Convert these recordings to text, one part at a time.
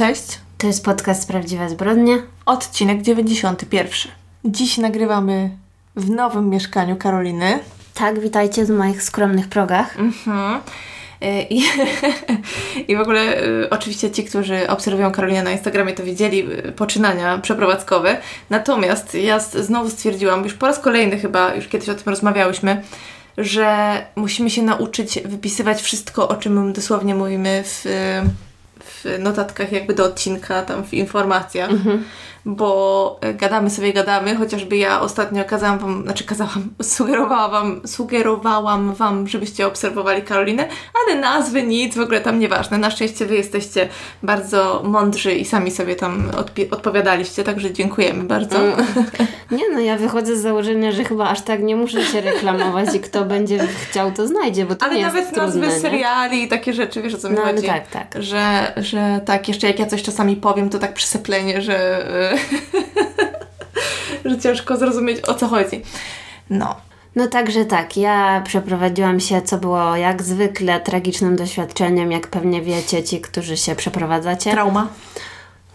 Cześć, To jest podcast Prawdziwe Zbrodnie. odcinek 91. Dziś nagrywamy w nowym mieszkaniu Karoliny. Tak, witajcie w moich skromnych progach. Mhm. Y, I, I w ogóle y, oczywiście ci, którzy obserwują Karolinę na Instagramie, to widzieli y, poczynania przeprowadzkowe. Natomiast ja znowu stwierdziłam, już po raz kolejny chyba, już kiedyś o tym rozmawiałyśmy, że musimy się nauczyć wypisywać wszystko, o czym dosłownie mówimy w, w notatkach jakby do odcinka, tam w informacjach. Bo y, gadamy sobie, gadamy, chociażby ja ostatnio kazałam wam, znaczy kazałam, sugerowałam wam, sugerowałam wam, żebyście obserwowali Karolinę, ale nazwy nic, w ogóle tam nieważne. Na szczęście wy jesteście bardzo mądrzy i sami sobie tam odpowiadaliście, także dziękujemy bardzo. Nie no, ja wychodzę z założenia, że chyba aż tak nie muszę się reklamować i kto będzie chciał, to znajdzie, bo to Ale nie jest nawet nazwy trudne, nie? seriali i takie rzeczy, wiesz o co mi No, ale chodzi? tak, tak. Że, że tak, jeszcze jak ja coś czasami powiem, to tak przyseplenie, że, że ciężko zrozumieć o co chodzi. No. No także tak, ja przeprowadziłam się, co było jak zwykle tragicznym doświadczeniem, jak pewnie wiecie ci, którzy się przeprowadzacie. Trauma.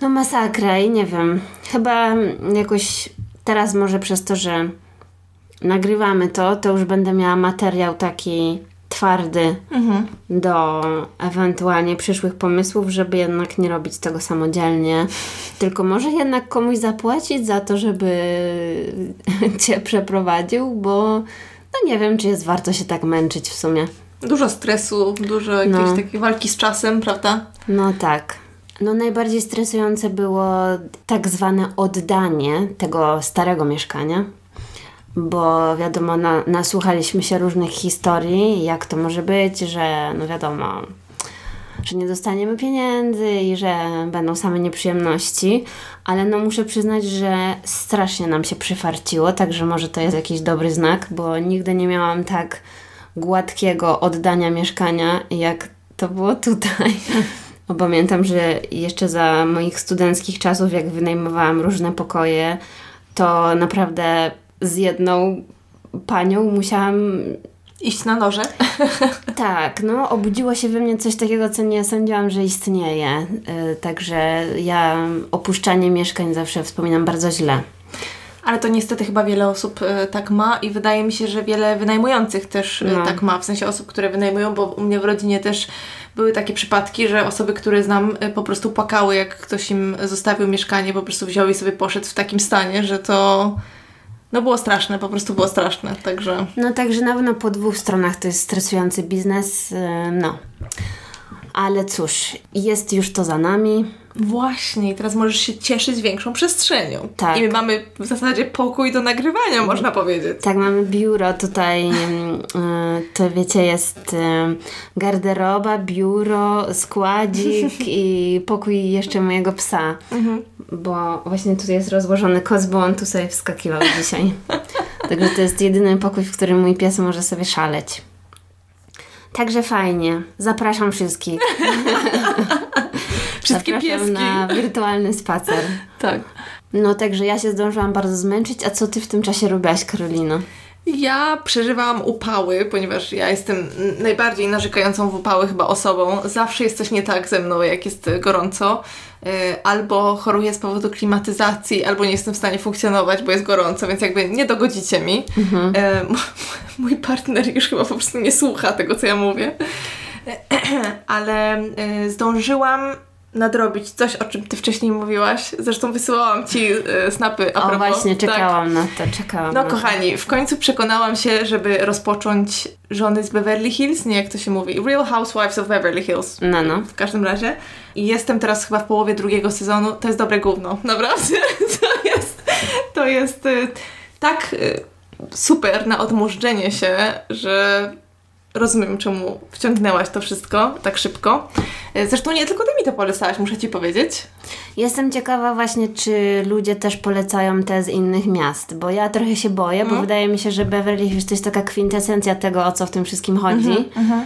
No masakra i nie wiem, chyba jakoś teraz może przez to, że nagrywamy to, to już będę miała materiał taki twardy Mhm. do ewentualnie przyszłych pomysłów, żeby jednak nie robić tego samodzielnie, tylko może jednak komuś zapłacić za to, żeby cię przeprowadził, bo no nie wiem, czy jest warto się tak męczyć w sumie. Dużo stresu, dużo jakiejś No. takiej walki z czasem, prawda? No tak. No najbardziej stresujące było tak zwane oddanie tego starego mieszkania, bo wiadomo, na, nasłuchaliśmy się różnych historii, jak to może być, że no wiadomo, że nie dostaniemy pieniędzy i że będą same nieprzyjemności, ale no muszę przyznać, że strasznie nam się przyfarciło, także może to jest jakiś dobry znak, bo nigdy nie miałam tak gładkiego oddania mieszkania, jak to było tutaj. Bo pamiętam, że jeszcze za moich studenckich czasów, jak wynajmowałam różne pokoje, to naprawdę z jedną panią musiałam Iść na noże. tak, no obudziło się we mnie coś takiego, co nie sądziłam, że istnieje. Yy, także ja opuszczanie mieszkań zawsze wspominam bardzo źle. Ale to niestety chyba wiele osób e, tak ma i wydaje mi się, że wiele wynajmujących też e, No. tak ma. W sensie osób, które wynajmują, bo u mnie w rodzinie też były takie przypadki, że osoby, które znam e, po prostu płakały, jak ktoś im zostawił mieszkanie, po prostu wziął i sobie poszedł w takim stanie, że to no było straszne, po prostu było straszne. Także No także na pewno po dwóch stronach to jest stresujący biznes, yy, no. Ale cóż, jest już to za nami. Właśnie, teraz możesz się cieszyć większą przestrzenią. Tak. I my mamy w zasadzie pokój do nagrywania, można powiedzieć. Tak, mamy biuro tutaj, mm, y, to wiecie, jest y, garderoba, biuro, składzik i pokój jeszcze mojego psa. Bo właśnie tutaj jest rozłożony koc, bo on tu sobie wskakiwał dzisiaj. Także to jest jedyny pokój, w którym mój pies może sobie szaleć. Także fajnie. Zapraszam wszystkich. Wszystkie Zapraszam pieski. na wirtualny spacer. Tak. No także ja się zdążyłam bardzo zmęczyć. A co ty w tym czasie robiłaś, Karolino? Ja przeżywałam upały, ponieważ ja jestem najbardziej narzekającą w upały chyba osobą. Zawsze jest coś nie tak ze mną, jak jest e, gorąco. E, Albo choruję z powodu klimatyzacji, albo nie jestem w stanie funkcjonować, bo jest gorąco, więc jakby nie dogodzicie mi. E, m- Mój partner już chyba po prostu nie słucha tego, co ja mówię. Ale e, zdążyłam nadrobić coś, o czym Ty wcześniej mówiłaś. Zresztą wysyłałam Ci e, snapy a O propos. właśnie, Tak. czekałam na to, czekałam No kochani, w końcu przekonałam się, żeby rozpocząć Żony z Beverly Hills, nie jak to się mówi, Real Housewives of Beverly Hills. No, no. W każdym razie. I jestem teraz chyba w połowie drugiego sezonu. To jest dobre gówno, naprawdę. To jest, to jest y, tak y, super na odmurzczenie się, że rozumiem, czemu wciągnęłaś to wszystko tak szybko. Y, Zresztą nie tylko ty mi to polecałaś, muszę ci powiedzieć. Jestem ciekawa właśnie, czy ludzie też polecają te z innych miast, bo ja trochę się boję, Mhm. bo wydaje mi się, że Beverly Hills to jest taka kwintesencja tego, o co w tym wszystkim chodzi. Mhm.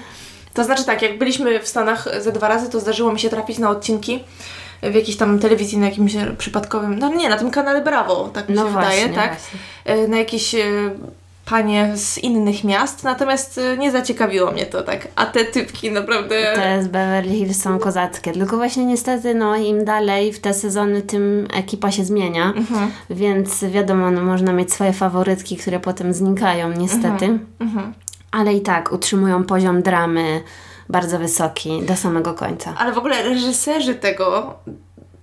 To znaczy tak, jak byliśmy w Stanach ze dwa razy, to zdarzyło mi się trafić na odcinki w jakiejś tam telewizji, na jakimś przypadkowym, no nie, na tym kanale Brawo, tak mi No się właśnie, wydaje, tak? właśnie. E, Na jakiejś e, panie z innych miast, natomiast y, nie zaciekawiło mnie to tak. A te typki naprawdę... Te z Beverly Hills są kozackie, tylko właśnie niestety no im dalej w te sezony, tym ekipa się zmienia, Mhm. więc wiadomo, no, można mieć swoje faworytki, które potem znikają niestety, Mhm. ale i tak utrzymują poziom dramy bardzo wysoki do samego końca. Ale w ogóle reżyserzy tego,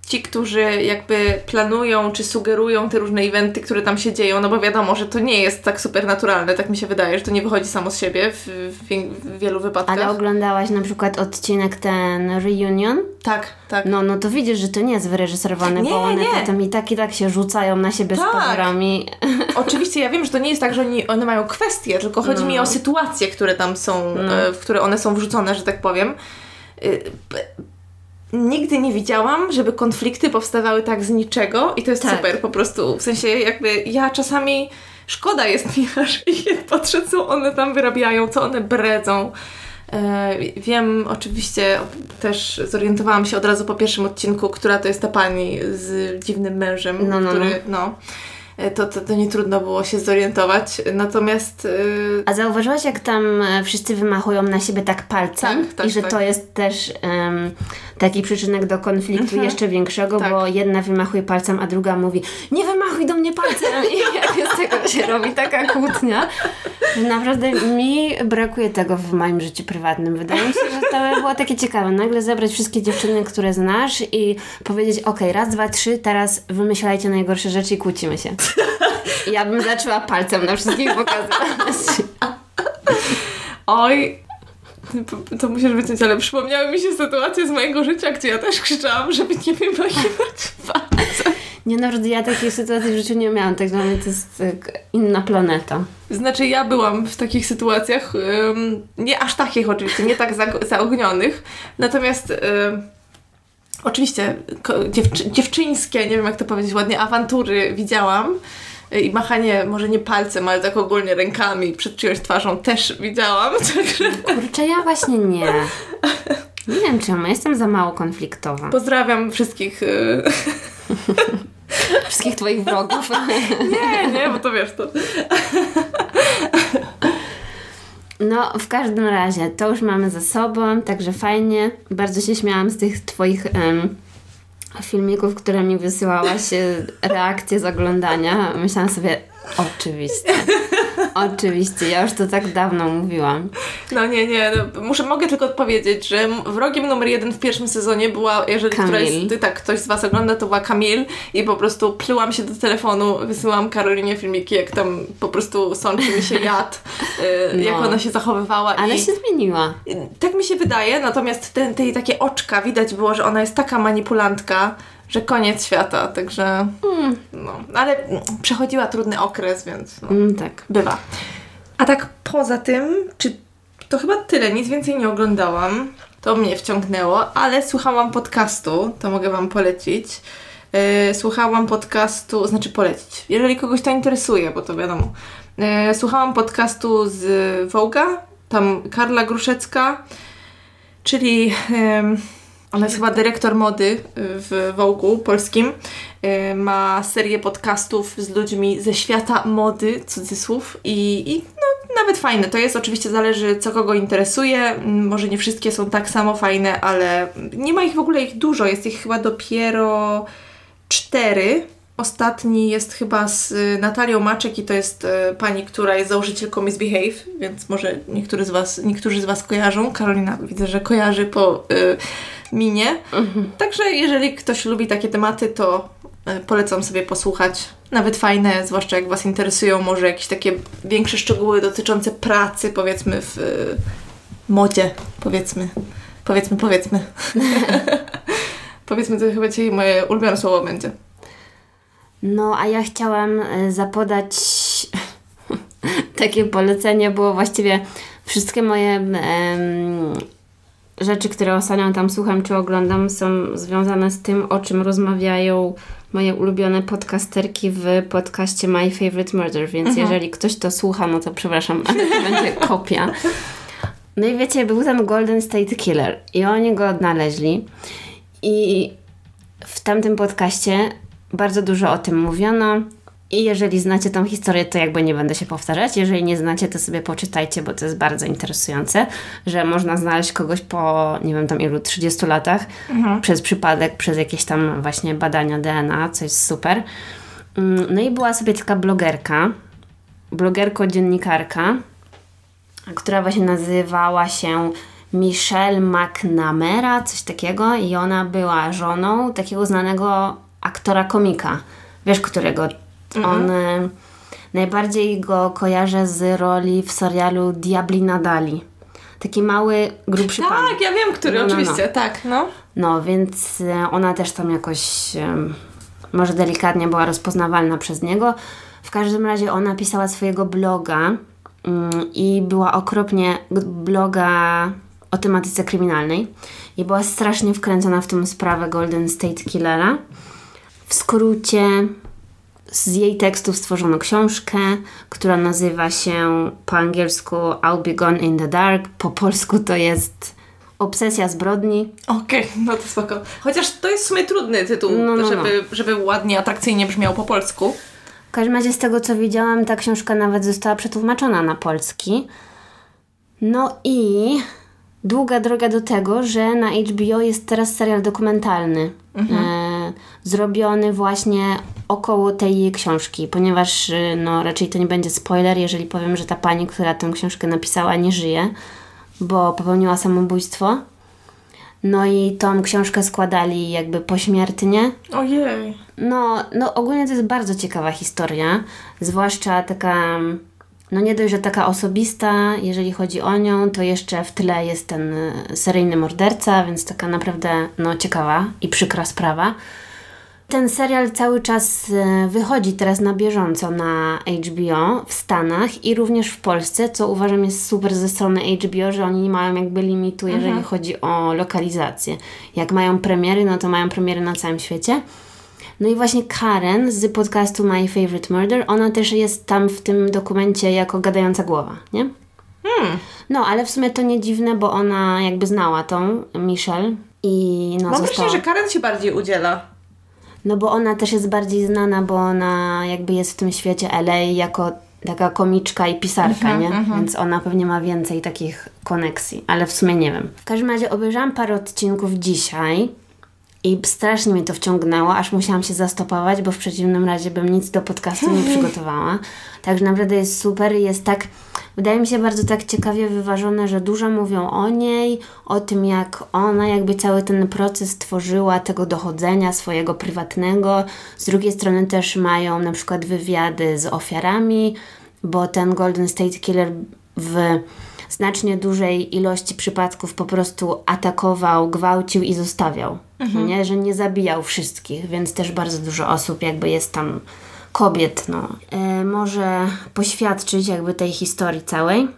ci, którzy jakby planują czy sugerują te różne eventy, które tam się dzieją, no bo wiadomo, że to nie jest tak super naturalne, tak mi się wydaje, że to nie wychodzi samo z siebie w, w, w wielu wypadkach. Ale oglądałaś na przykład odcinek ten Reunion? Tak, tak. No, no to widzisz, że to nie jest wyreżyserowane, Nie, bo one nie. potem i tak i tak się rzucają na siebie Tak. z pozorami. Oczywiście ja wiem, że to nie jest tak, że oni, one mają kwestie, tylko chodzi mi o sytuacje, które tam są, e, w które one są wrzucone, że tak powiem. Nigdy nie widziałam, żeby konflikty powstawały tak z niczego i to jest Tak. super po prostu. W sensie jakby ja czasami szkoda jest mi aż jak patrzę, co one tam wyrabiają, co one bredzą. E, Wiem, oczywiście też zorientowałam się od razu po pierwszym odcinku, która to jest ta pani z dziwnym mężem, No, no, który, no. E, To, to, to nie trudno było się zorientować. Natomiast y, A zauważyłaś, jak tam wszyscy wymachują na siebie tak palcem? Tak, tak, I że tak. to jest też em, taki przyczynek do konfliktu jeszcze większego, Tak. bo jedna wymachuje palcem, a druga mówi nie wymachuj do mnie palcem! I z tego się robi taka kłótnia. Naprawdę mi brakuje tego w moim życiu prywatnym. Wydaje mi się, że to by było takie ciekawe. Nagle zebrać wszystkie dziewczyny, które znasz i powiedzieć, okej, raz, dwa, trzy, teraz wymyślajcie najgorsze rzeczy i kłócimy się. Ja bym zaczęła palcem na wszystkich pokazywać. oj, to- musisz wyciąć, ale przypomniały mi się sytuacje z mojego życia, gdzie ja też krzyczałam, żeby nie wymachiwać palcem. Nie naprawdę ja takiej sytuacji w życiu nie miałam, tak dla mnie to jest tak, inna planeta. Znaczy ja byłam w takich sytuacjach, nie aż takich oczywiście, nie tak zaognionych, natomiast oczywiście dziewczy- dziewczyńskie, nie wiem jak to powiedzieć ładnie, awantury widziałam i machanie może nie palcem, ale tak ogólnie rękami przed czyjąś twarzą też widziałam, także Kurczę, ja właśnie nie. Nie wiem czemu, jestem za mało konfliktowa. pozdrawiam wszystkich. y, Wszystkich twoich wrogów. Nie, nie, bo to wiesz, to... No, w każdym razie, to już mamy za sobą, także fajnie. Bardzo się śmiałam z tych twoich em, filmików, które mi wysyłałaś, reakcje z oglądania. Myślałam sobie, oczywiście. Oczywiście, ja już to tak dawno mówiłam. No nie, nie, no, muszę, mogę tylko odpowiedzieć, że wrogiem numer jeden w pierwszym sezonie była, jeżeli któraś, tak, ktoś z Was ogląda, to była Kamil i po prostu plułam się do telefonu, wysyłam Karolinie filmiki, jak tam po prostu sączy mi się jad, y, No. jak ona się zachowywała Ale i się zmieniła. tak mi się wydaje, natomiast te, te jej takie oczka, widać było, że ona jest taka manipulantka, że koniec świata, także no, ale mm, przechodziła trudny okres, więc no. Mm, tak. Bywa. A tak poza tym, czy to chyba tyle, nic więcej nie oglądałam. To mnie wciągnęło, ale słuchałam podcastu, to mogę Wam polecić. Yy, słuchałam podcastu, znaczy polecić, jeżeli kogoś to interesuje, bo to wiadomo. Yy, słuchałam podcastu z Vogue'a, tam Karla Gruszecka, czyli ona jest chyba dyrektor mody y, w Vogue'u polskim. Y, Ma serię podcastów z ludźmi ze świata mody, cudzysłów i, i no, nawet fajne to jest. Oczywiście zależy co kogo interesuje. Mm, Może nie wszystkie są tak samo fajne, ale nie ma ich w ogóle ich dużo. Jest ich chyba dopiero cztery. Ostatni jest chyba z y, Natalią Maczek i to jest y, pani, która jest założycielką Misbehave, więc może niektórzy z Was, niektórzy z Was kojarzą. Karolina widzę, że kojarzy po y, minie. Także jeżeli ktoś lubi takie tematy, to y, polecam sobie posłuchać. Nawet fajne, zwłaszcza jak Was interesują może jakieś takie większe szczegóły dotyczące pracy, powiedzmy w y, modzie, powiedzmy. Powiedzmy, powiedzmy. powiedzmy, to chyba dzisiaj moje ulubione słowo będzie. No, a ja chciałam e, zapodać takie polecenie, było właściwie wszystkie moje em, rzeczy, które ostatnio tam słucham czy oglądam, są związane z tym, o czym rozmawiają moje ulubione podcasterki w podcaście My Favorite Murder, więc jeżeli ktoś to słucha, no to przepraszam, ale to będzie kopia. No i wiecie, był tam Golden State Killer i oni go odnaleźli i w tamtym podcaście bardzo dużo o tym mówiono. I jeżeli znacie tą historię, to jakby nie będę się powtarzać. Jeżeli nie znacie, to sobie poczytajcie, bo to jest bardzo interesujące, że można znaleźć kogoś po, nie wiem tam ilu, 30 latach mhm. przez przypadek, przez jakieś tam właśnie badania DNA, co jest super. Mm, no i była sobie taka blogerka, blogerko-dziennikarka, która właśnie nazywała się Michelle McNamara, coś takiego i ona była żoną takiego znanego aktora komika. Wiesz, którego Mhm. On y, najbardziej go kojarzę z roli w serialu Diabli Nadali. Taki mały, grubszy tak, pan. Tak, ja wiem, który, no, no, oczywiście, no. tak, no. No, więc y, ona też tam jakoś może delikatnie była rozpoznawalna przez niego. W każdym razie ona pisała swojego bloga i była okropnie bloga o tematyce kryminalnej i była strasznie wkręcona w tą sprawę Golden State Killera. W skrócie z jej tekstów stworzono książkę, która nazywa się po angielsku I'll Be Gone in the Dark. Po polsku to jest Obsesja zbrodni. Okej, okay, no to spoko. Chociaż to jest w sumie trudny tytuł, no, no, żeby, no. żeby ładnie, atrakcyjnie brzmiał po polsku. W każdym razie z tego co widziałam, ta książka nawet została przetłumaczona na polski. No i długa droga do tego, że na HBO jest teraz serial dokumentalny. Mhm. E, zrobiony właśnie około tej książki, ponieważ y, no, raczej to nie będzie spoiler, jeżeli powiem, że ta pani, która tę książkę napisała, nie żyje, bo popełniła samobójstwo. No i tą książkę składali jakby pośmiertnie. Ojej. No, no ogólnie to jest bardzo ciekawa historia, zwłaszcza taka, no nie dość, że taka osobista, jeżeli chodzi o nią, to jeszcze w tle jest ten y, seryjny morderca, więc taka naprawdę no ciekawa i przykra sprawa. Ten serial cały czas e, wychodzi teraz na bieżąco na HBO w Stanach i również w Polsce, co uważam jest super ze strony HBO, że oni nie mają jakby limitu, jeżeli mhm. chodzi o lokalizację. Jak mają premiery, no to mają premiery na całym świecie. No i właśnie Karen z podcastu My Favorite Murder, ona też jest tam w tym dokumencie jako gadająca głowa, nie? Hmm. No, ale w sumie to nie dziwne, bo ona jakby znała tą Michelle i no Mam została... że Karen się bardziej udziela. No bo ona też jest bardziej znana, bo ona jakby jest w tym świecie LA jako taka komiczka i pisarka, uh-huh, nie? Uh-huh. Więc ona pewnie ma więcej takich koneksji, ale w sumie nie wiem. W każdym razie obejrzałam parę odcinków dzisiaj i strasznie mnie to wciągnęło, aż musiałam się zastopować, bo w przeciwnym razie bym nic do podcastu nie przygotowała. Także naprawdę jest super i jest tak, wydaje mi się bardzo tak ciekawie wyważone, że dużo mówią o niej, o tym jak ona jakby cały ten proces tworzyła tego dochodzenia swojego prywatnego. Z drugiej strony też mają na przykład wywiady z ofiarami, bo ten Golden State Killer w znacznie dużej ilości przypadków po prostu atakował, gwałcił i zostawiał. Mhm. nie? Że nie zabijał wszystkich, więc też bardzo dużo osób jakby jest tam kobiet, no, e, może poświadczyć jakby tej historii całej.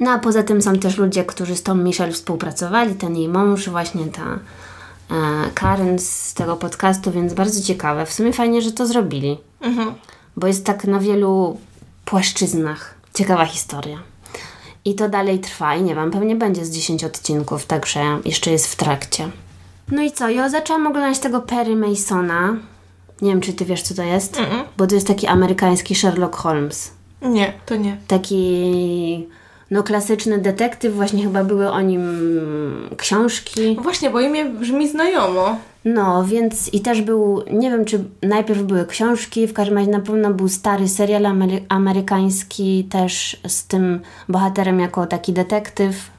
No a poza tym są też ludzie, którzy z tą Michelle współpracowali, ten jej mąż, właśnie ta e, Karen z tego podcastu, więc bardzo ciekawe. W sumie fajnie, że to zrobili, mhm. bo jest tak na wielu płaszczyznach ciekawa historia. I to dalej trwa i nie wiem, pewnie będzie z 10 odcinków, także jeszcze jest w trakcie. No i co? Ja zaczęłam oglądać tego Perry Masona. Nie wiem, czy ty wiesz, co to jest? Mm -mm. Bo to jest taki amerykański Sherlock Holmes. Nie, to nie. Taki no klasyczny detektyw, właśnie chyba były o nim książki. Właśnie, bo imię brzmi znajomo. No, więc i też był, nie wiem czy najpierw były książki, w każdym razie na pewno był stary serial amery amerykański też z tym bohaterem jako taki detektyw.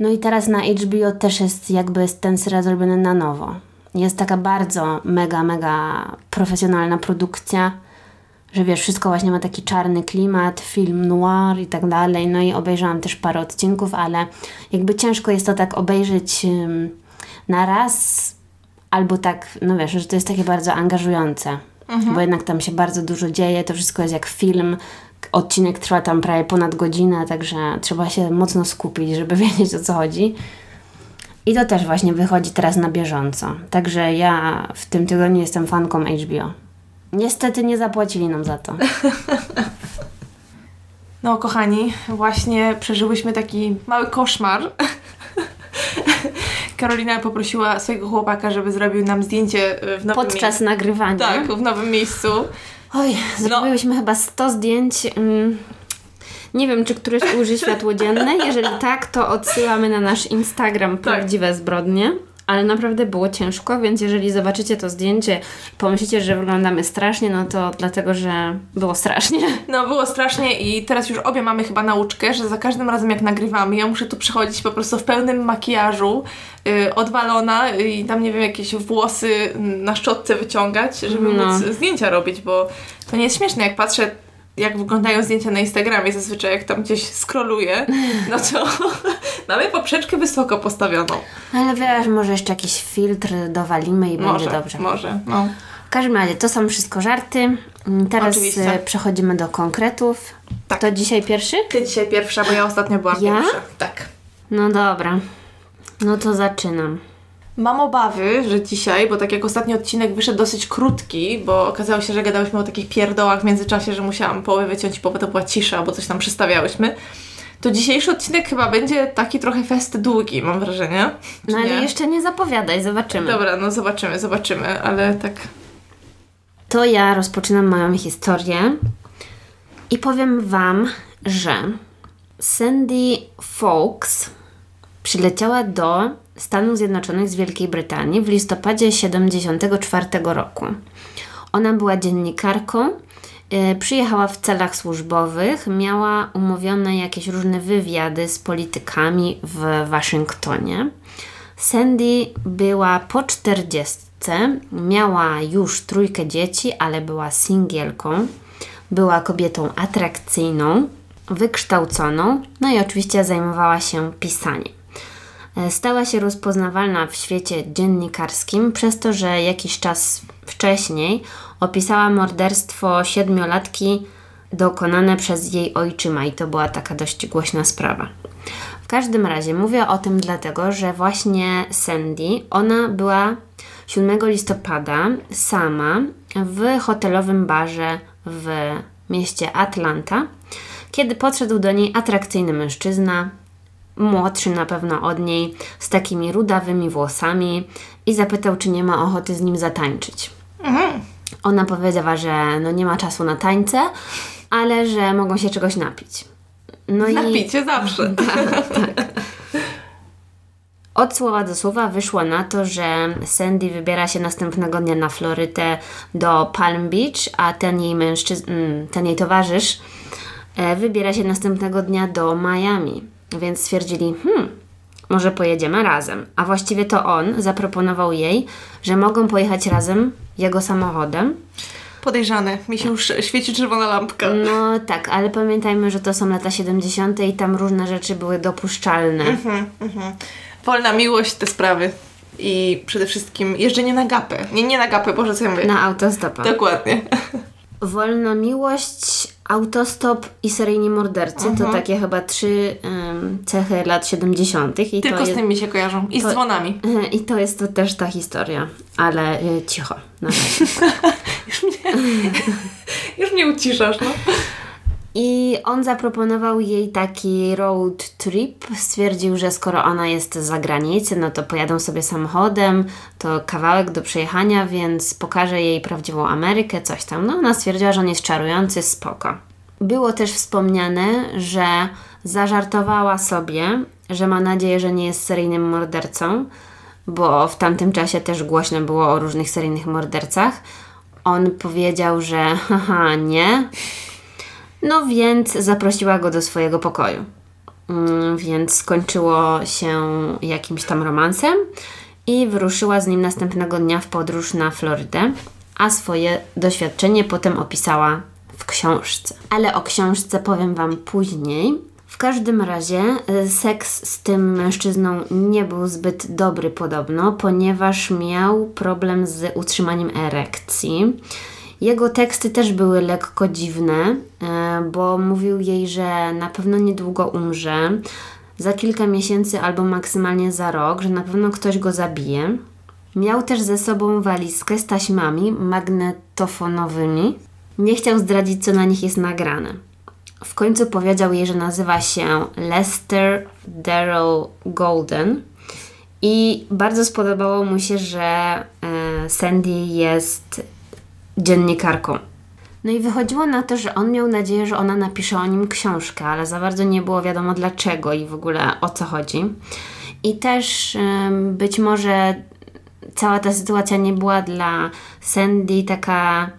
No i teraz na HBO też jest jakby ten serial zrobiony na nowo. Jest taka bardzo mega, mega profesjonalna produkcja, że wiesz, wszystko właśnie ma taki czarny klimat, film noir i tak dalej. No i obejrzałam też parę odcinków, ale jakby ciężko jest to tak obejrzeć na raz, albo tak, no wiesz, że to jest takie bardzo angażujące. Mhm. Bo jednak tam się bardzo dużo dzieje, to wszystko jest jak film, Odcinek trwa tam prawie ponad godzinę, także trzeba się mocno skupić, żeby wiedzieć o co chodzi. I to też właśnie wychodzi teraz na bieżąco. Także ja w tym tygodniu jestem fanką HBO. Niestety nie zapłacili nam za to. No, kochani, właśnie przeżyłyśmy taki mały koszmar. Karolina poprosiła swojego chłopaka, żeby zrobił nam zdjęcie e, w nowym Podczas miejscu. nagrywania. Tak, w nowym miejscu. Oj, zrobiłyśmy chyba 100 zdjęć. Mm, Nie wiem, czy któreś ujrzy światło dzienne. Jeżeli tak, to odsyłamy na nasz Instagram prawdziwe zbrodnie. Ale naprawdę było ciężko, więc jeżeli zobaczycie to zdjęcie pomyślicie, że wyglądamy strasznie, no to dlatego, że było strasznie. No, było strasznie i teraz już obie mamy chyba nauczkę, że za każdym razem jak nagrywamy, ja muszę tu przychodzić po prostu w pełnym makijażu, yy, odwalona i tam, nie wiem, jakieś włosy na szczotce wyciągać, żeby No. móc zdjęcia robić, bo to nie jest śmieszne, jak patrzę jak wyglądają zdjęcia na Instagramie, zazwyczaj jak tam gdzieś scrolluję, no to mamy poprzeczkę wysoko postawioną. Ale wiesz, może jeszcze jakiś filtr dowalimy i Może, będzie dobrze. może, no. W każdym razie, to są wszystko żarty. Mm, Teraz Oczywiście. e, przechodzimy do konkretów. Tak. To dzisiaj pierwszy? Ty dzisiaj pierwsza, bo ja ostatnio byłam Ja? pierwsza. Tak. No dobra. No to zaczynam. Mam obawy, że dzisiaj, bo tak jak ostatni odcinek wyszedł dosyć krótki, bo okazało się, że gadałyśmy o takich pierdołach w międzyczasie, że musiałam połowę wyciąć, połowę to była cisza, bo coś tam przystawiałyśmy. To dzisiejszy odcinek chyba będzie taki trochę fest długi, mam wrażenie. No ale nie? jeszcze nie zapowiadaj, zobaczymy. Dobra, no zobaczymy, zobaczymy, ale tak. To ja rozpoczynam moją historię i powiem Wam, że Sandy Fawkes przyleciała do Stanów Zjednoczonych z Wielkiej Brytanii w listopadzie 74 roku. Ona była dziennikarką, y, przyjechała w celach służbowych, miała umówione jakieś różne wywiady z politykami w Waszyngtonie. Sandy była po czterdziestce, miała już trójkę dzieci, ale była singielką. Była kobietą atrakcyjną, wykształconą, no i oczywiście zajmowała się pisaniem. E, Stała się rozpoznawalna w świecie dziennikarskim przez to, że jakiś czas wcześniej opisała morderstwo siedmiolatki dokonane przez jej ojczyma i to była taka dość głośna sprawa. W każdym razie mówię o tym dlatego, że właśnie Sandy, ona była 7 listopada sama w hotelowym barze w mieście Atlanta, kiedy podszedł do niej atrakcyjny mężczyzna, młodszy na pewno od niej, z takimi rudawymi włosami i zapytał, czy nie ma ochoty z nim zatańczyć. Ona powiedziała, że no nie ma czasu na tańce, ale że mogą się czegoś napić. No i Napicie zawsze. od słowa do słowa wyszło na to, że Sandy wybiera się następnego dnia na Florydę do Palm Beach, a ten jej mężczyzn, mm, ten jej towarzysz e, wybiera się następnego dnia do Miami. Więc stwierdzili, hmm, może pojedziemy razem. A właściwie to on zaproponował jej, że mogą pojechać razem jego samochodem. Podejrzane. Mi się już świeci czerwona lampka. No tak, ale pamiętajmy, że to są lata 70. i tam różne rzeczy były dopuszczalne. Wolna miłość, te sprawy. I przede wszystkim jeżdżenie na gapę. Nie, nie na gapę, Boże, co ja mówię. Na autostopa. Dokładnie. Wolna miłość, autostop i seryjni mordercy to takie chyba trzy em, cechy lat 70. I Tylko to z tym mi się kojarzą. I z dzwonami. I to jest to też ta historia, ale y, cicho. Już mnie, już mnie uciszasz, no. I on zaproponował jej taki road trip. Stwierdził, że skoro ona jest z zagranicy, no to pojadą sobie samochodem, to kawałek do przejechania, więc pokaże jej prawdziwą Amerykę, coś tam. No ona stwierdziła, że on jest czarujący, spoko. Było też wspomniane, że zażartowała sobie, że ma nadzieję, że nie jest seryjnym mordercą, bo w tamtym czasie też głośno było o różnych seryjnych mordercach. On powiedział, że haha, nie, no więc zaprosiła go do swojego pokoju. Mm, Więc skończyło się jakimś tam romansem i wyruszyła z nim następnego dnia w podróż na Florydę, a swoje doświadczenie potem opisała w książce. Ale o książce powiem Wam później. W każdym razie y, seks z tym mężczyzną nie był zbyt dobry podobno, ponieważ miał problem z utrzymaniem erekcji. Jego teksty też były lekko dziwne, e, bo mówił jej, że na pewno niedługo umrze, za kilka miesięcy albo maksymalnie za rok, że na pewno ktoś go zabije. Miał też ze sobą walizkę z taśmami magnetofonowymi. Nie chciał zdradzić, co na nich jest nagrane. W końcu powiedział jej, że nazywa się Lester Darrell Golden I bardzo spodobało mu się, że e, Sandy jest dziennikarką. No i wychodziło na to, że on miał nadzieję, że ona napisze o nim książkę, ale za bardzo nie było wiadomo dlaczego i w ogóle o co chodzi. I też być może cała ta sytuacja nie była dla Sandy taka.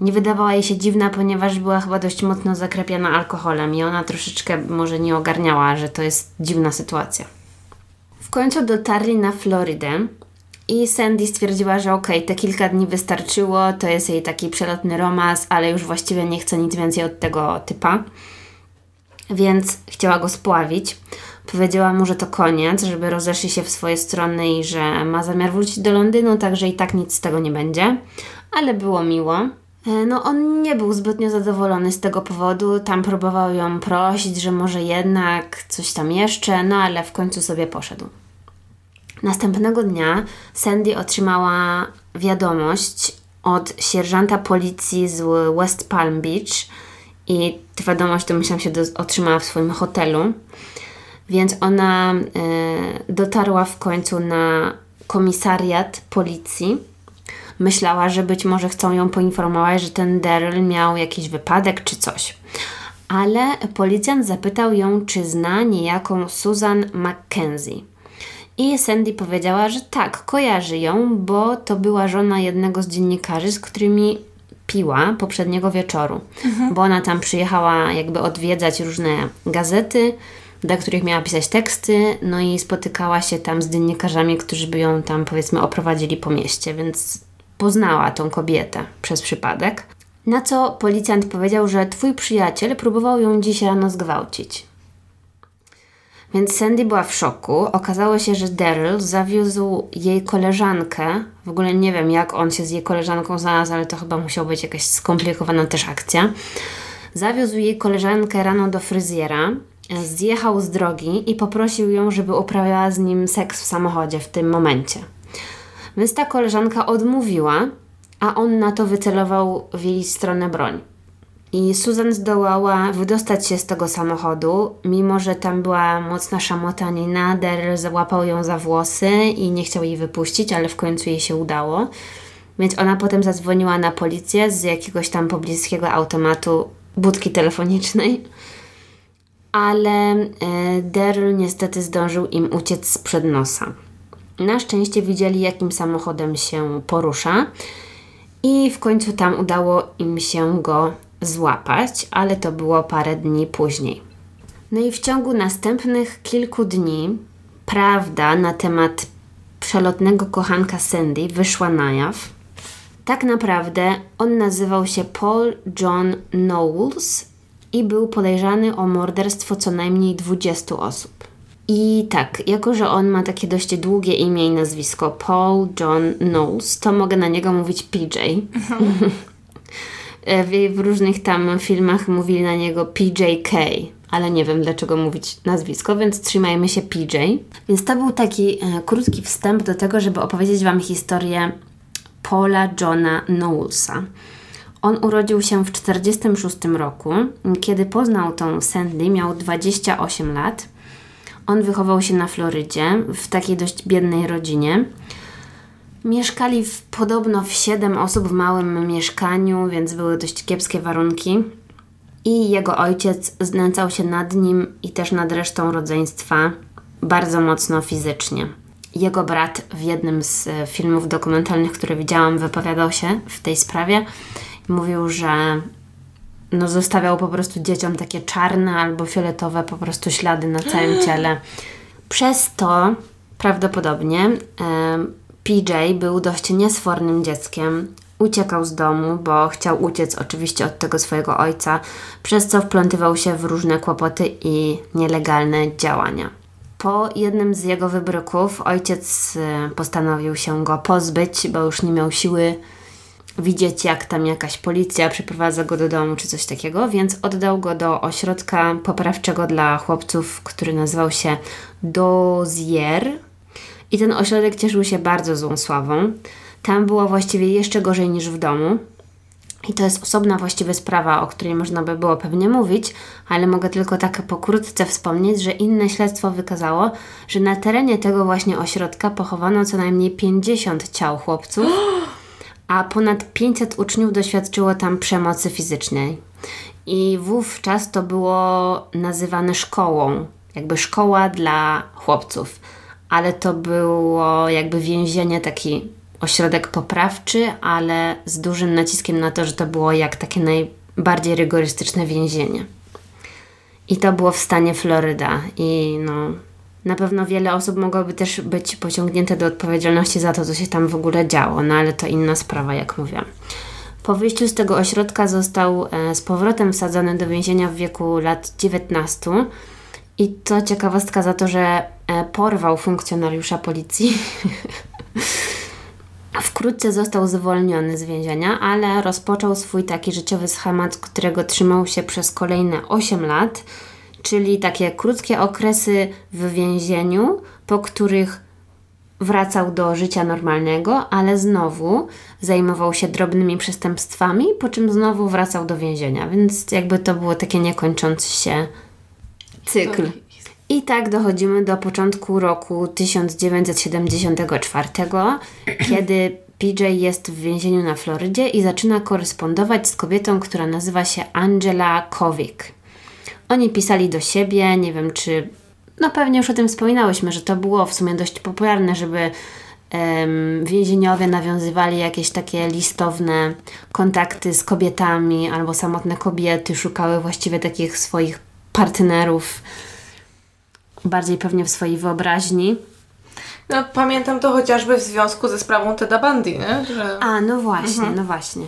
Nie wydawała jej się dziwna, ponieważ była chyba dość mocno zakrepiona alkoholem i ona troszeczkę może nie ogarniała, że to jest dziwna sytuacja. W końcu dotarli na Florydę i Sandy stwierdziła, że okej, okay, te kilka dni wystarczyło, to jest jej taki przelotny romans, ale już właściwie nie chce nic więcej od tego typa. Więc chciała go spławić. Powiedziała mu, że to koniec, żeby rozeszli się w swoje strony i że ma zamiar wrócić do Londynu, także i tak nic z tego nie będzie. Ale było miło. E, no, on nie był zbytnio zadowolony z tego powodu. Tam próbował ją prosić, że może jednak coś tam jeszcze, no ale w końcu sobie poszedł. Następnego dnia Sandy otrzymała wiadomość od sierżanta policji z West Palm Beach i tę wiadomość to myślałam się do, otrzymała w swoim hotelu. Więc ona e, dotarła w końcu na komisariat policji. Myślała, że być może chcą ją poinformować, że ten Daryl miał jakiś wypadek czy coś. Ale policjant zapytał ją, czy zna niejaką Susan Mackenzie. I Sandy powiedziała, że tak, kojarzy ją, bo to była żona jednego z dziennikarzy, z którymi piła poprzedniego wieczoru. Mhm. Bo ona tam przyjechała jakby odwiedzać różne gazety, dla których miała pisać teksty, no i spotykała się tam z dziennikarzami, którzy by ją tam powiedzmy oprowadzili po mieście, więc poznała tą kobietę przez przypadek. Na co policjant powiedział, że twój przyjaciel próbował ją dziś rano zgwałcić. Więc Sandy była w szoku. Okazało się, że Daryl zawiózł jej koleżankę. W ogóle nie wiem, jak on się z jej koleżanką znalazł, ale to chyba musiała być jakaś skomplikowana też akcja. Zawiózł jej koleżankę rano do fryzjera, zjechał z drogi i poprosił ją, żeby uprawiała z nim seks w samochodzie w tym momencie. Więc ta koleżanka odmówiła, a on na to wycelował w jej stronę broń. I Susan zdołała wydostać się z tego samochodu, mimo że tam była mocna szamotanina. Daryl załapał ją za włosy i nie chciał jej wypuścić, ale w końcu jej się udało. Więc ona potem zadzwoniła na policję z jakiegoś tam pobliskiego automatu budki telefonicznej. Ale e, Daryl niestety zdążył im uciec sprzed nosa. Na szczęście widzieli, jakim samochodem się porusza, i w końcu tam udało im się go złapać, ale to było parę dni później. No i w ciągu następnych kilku dni prawda na temat przelotnego kochanka Sandy wyszła na jaw. Tak naprawdę on nazywał się Paul John Knowles i był podejrzany o morderstwo co najmniej 20 osób. I tak, jako że on ma takie dość długie imię i nazwisko Paul John Knowles, to mogę na niego mówić PJ. E, w, w różnych tam filmach mówili na niego PJK, ale nie wiem dlaczego mówić nazwisko, więc trzymajmy się PJ. Więc to był taki e, krótki wstęp do tego, żeby opowiedzieć Wam historię Paula Johna Knowlesa. On urodził się w 1946 roku. Kiedy poznał tą Sandy, miał 28 lat. On wychował się na Florydzie, w takiej dość biednej rodzinie. Mieszkali w, podobno w 7 osób w małym mieszkaniu, więc były dość kiepskie warunki. I jego ojciec znęcał się nad nim i też nad resztą rodzeństwa bardzo mocno fizycznie. Jego brat w jednym z e, filmów dokumentalnych, które widziałam, wypowiadał się w tej sprawie. Mówił, że no, zostawiał po prostu dzieciom takie czarne albo fioletowe po prostu ślady na całym ciele. Przez to prawdopodobnie PJ był dość niesfornym dzieckiem. Uciekał z domu, bo chciał uciec oczywiście od tego swojego ojca, przez co wplątywał się w różne kłopoty i nielegalne działania. Po jednym z jego wybryków ojciec y, postanowił się go pozbyć, bo już nie miał siły widzieć, jak tam jakaś policja przyprowadza go do domu czy coś takiego, więc oddał go do ośrodka poprawczego dla chłopców, który nazywał się Dozier i ten ośrodek cieszył się bardzo złą sławą. Tam było właściwie jeszcze gorzej niż w domu. I to jest osobna właściwie sprawa, o której można by było pewnie mówić, ale mogę tylko tak pokrótce wspomnieć, że inne śledztwo wykazało, że na terenie tego właśnie ośrodka pochowano co najmniej 50 ciał chłopców, a ponad 500 uczniów doświadczyło tam przemocy fizycznej. I wówczas to było nazywane szkołą, jakby szkoła dla chłopców, ale to było jakby więzienie taki ośrodek poprawczy, ale z dużym naciskiem na to, że to było jak takie najbardziej rygorystyczne więzienie. I to było w stanie Floryda. I no, na pewno wiele osób mogłoby też być pociągnięte do odpowiedzialności za to, co się tam w ogóle działo, no ale to inna sprawa, jak mówiłam. Po wyjściu z tego ośrodka został e, z powrotem wsadzony do więzienia w wieku lat 19. I to ciekawostka za to, że e, porwał funkcjonariusza policji. Wkrótce został zwolniony z więzienia, ale rozpoczął swój taki życiowy schemat, którego trzymał się przez kolejne 8 lat, czyli takie krótkie okresy w więzieniu, po których wracał do życia normalnego, ale znowu zajmował się drobnymi przestępstwami, po czym znowu wracał do więzienia, więc jakby to było takie niekończący się cykl. I tak dochodzimy do początku roku 1974, kiedy PJ jest w więzieniu na Florydzie i zaczyna korespondować z kobietą, która nazywa się Angela Kovic. Oni pisali do siebie, nie wiem czy. No pewnie już o tym wspominałyśmy, że to było w sumie dość popularne, żeby um, więzieniowie nawiązywali jakieś takie listowne kontakty z kobietami, albo samotne kobiety szukały właściwie takich swoich partnerów bardziej pewnie w swojej wyobraźni. No, pamiętam to chociażby w związku ze sprawą Teda Bundy, nie? Że... A, no właśnie, mhm. no właśnie.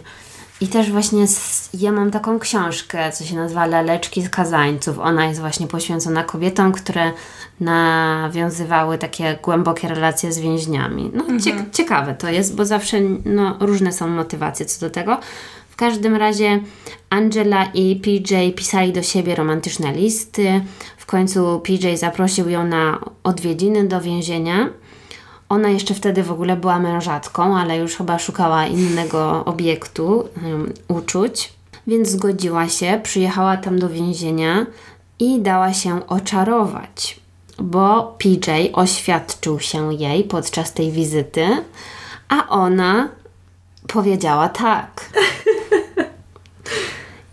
I też właśnie z, ja mam taką książkę, co się nazywa Laleczki z kazańców. Ona jest właśnie poświęcona kobietom, które nawiązywały takie głębokie relacje z więźniami. No mhm. ciekawe to jest, bo zawsze no, różne są motywacje co do tego. W każdym razie Angela i PJ pisali do siebie romantyczne listy. W końcu PJ zaprosił ją na odwiedziny do więzienia. Ona jeszcze wtedy w ogóle była mężatką, ale już chyba szukała innego obiektu um, uczuć, więc zgodziła się, przyjechała tam do więzienia i dała się oczarować, bo PJ oświadczył się jej podczas tej wizyty, a ona powiedziała tak.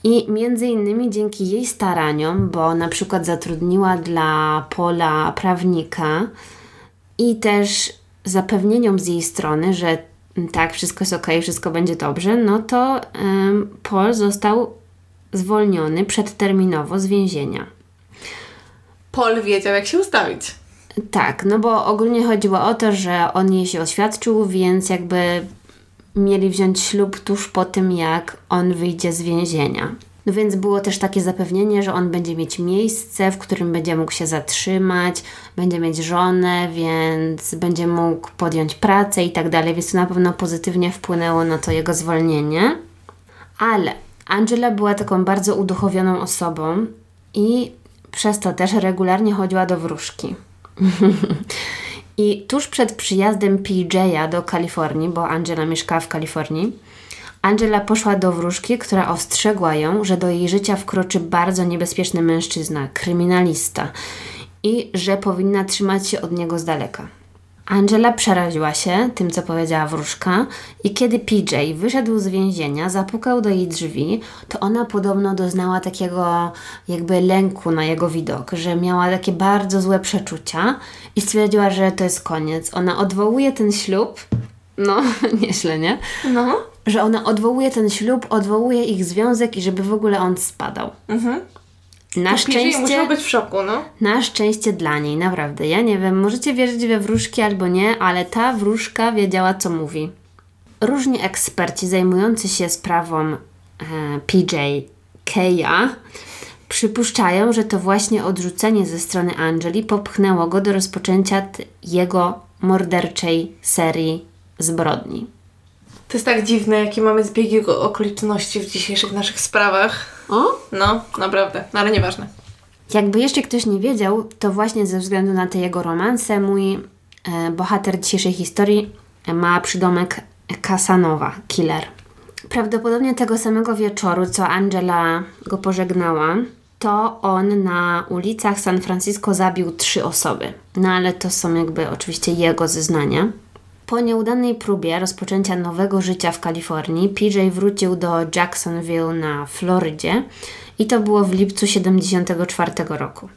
I między innymi dzięki jej staraniom, bo na przykład zatrudniła dla Pola prawnika i też zapewnieniom z jej strony, że tak, wszystko jest ok, wszystko będzie dobrze, no to um, Paul został zwolniony przedterminowo z więzienia. Paul wiedział, jak się ustawić. Tak, no bo ogólnie chodziło o to, że on jej się oświadczył, więc jakby mieli wziąć ślub tuż po tym, jak on wyjdzie z więzienia. No więc było też takie zapewnienie, że on będzie mieć miejsce, w którym będzie mógł się zatrzymać, będzie mieć żonę, więc będzie mógł podjąć pracę i tak dalej, więc to na pewno pozytywnie wpłynęło na to jego zwolnienie. Ale Angela była taką bardzo uduchowioną osobą i przez to też regularnie chodziła do wróżki. I tuż przed przyjazdem PJ'a do Kalifornii, bo Angela mieszkała w Kalifornii, Angela poszła do wróżki, która ostrzegła ją, że do jej życia wkroczy bardzo niebezpieczny mężczyzna, kryminalista i że powinna trzymać się od niego z daleka. Angela przeraziła się tym, co powiedziała wróżka, i kiedy PJ wyszedł z więzienia, zapukał do jej drzwi, to ona podobno doznała takiego jakby lęku na jego widok, że miała takie bardzo złe przeczucia i stwierdziła, że to jest koniec. Ona odwołuje ten ślub. No, nieźle, nie? No. Że ona odwołuje ten ślub, odwołuje ich związek i żeby w ogóle on spadał. Mhm. Na szczęście. Musiał być w szoku, no. Na szczęście dla niej, naprawdę. Ja nie wiem, możecie wierzyć we wróżki albo nie, ale ta wróżka wiedziała, co mówi. Różni eksperci zajmujący się sprawą e, PJ Keja przypuszczają, że to właśnie odrzucenie ze strony Angeli popchnęło go do rozpoczęcia jego morderczej serii zbrodni. To jest tak dziwne, jakie mamy zbiegi okoliczności w dzisiejszych naszych sprawach. O? No, naprawdę, no, ale nieważne. Jakby jeszcze ktoś nie wiedział, to właśnie ze względu na te jego romanse mój e, bohater dzisiejszej historii ma przydomek Casanova, killer. prawdopodobnie tego samego wieczoru, co Angela go pożegnała, to on na ulicach San Francisco zabił trzy osoby. No ale to są jakby oczywiście jego zeznania. Po nieudanej próbie rozpoczęcia nowego życia w Kalifornii, PJ wrócił do Jacksonville na Florydzie i to było w lipcu 74 roku.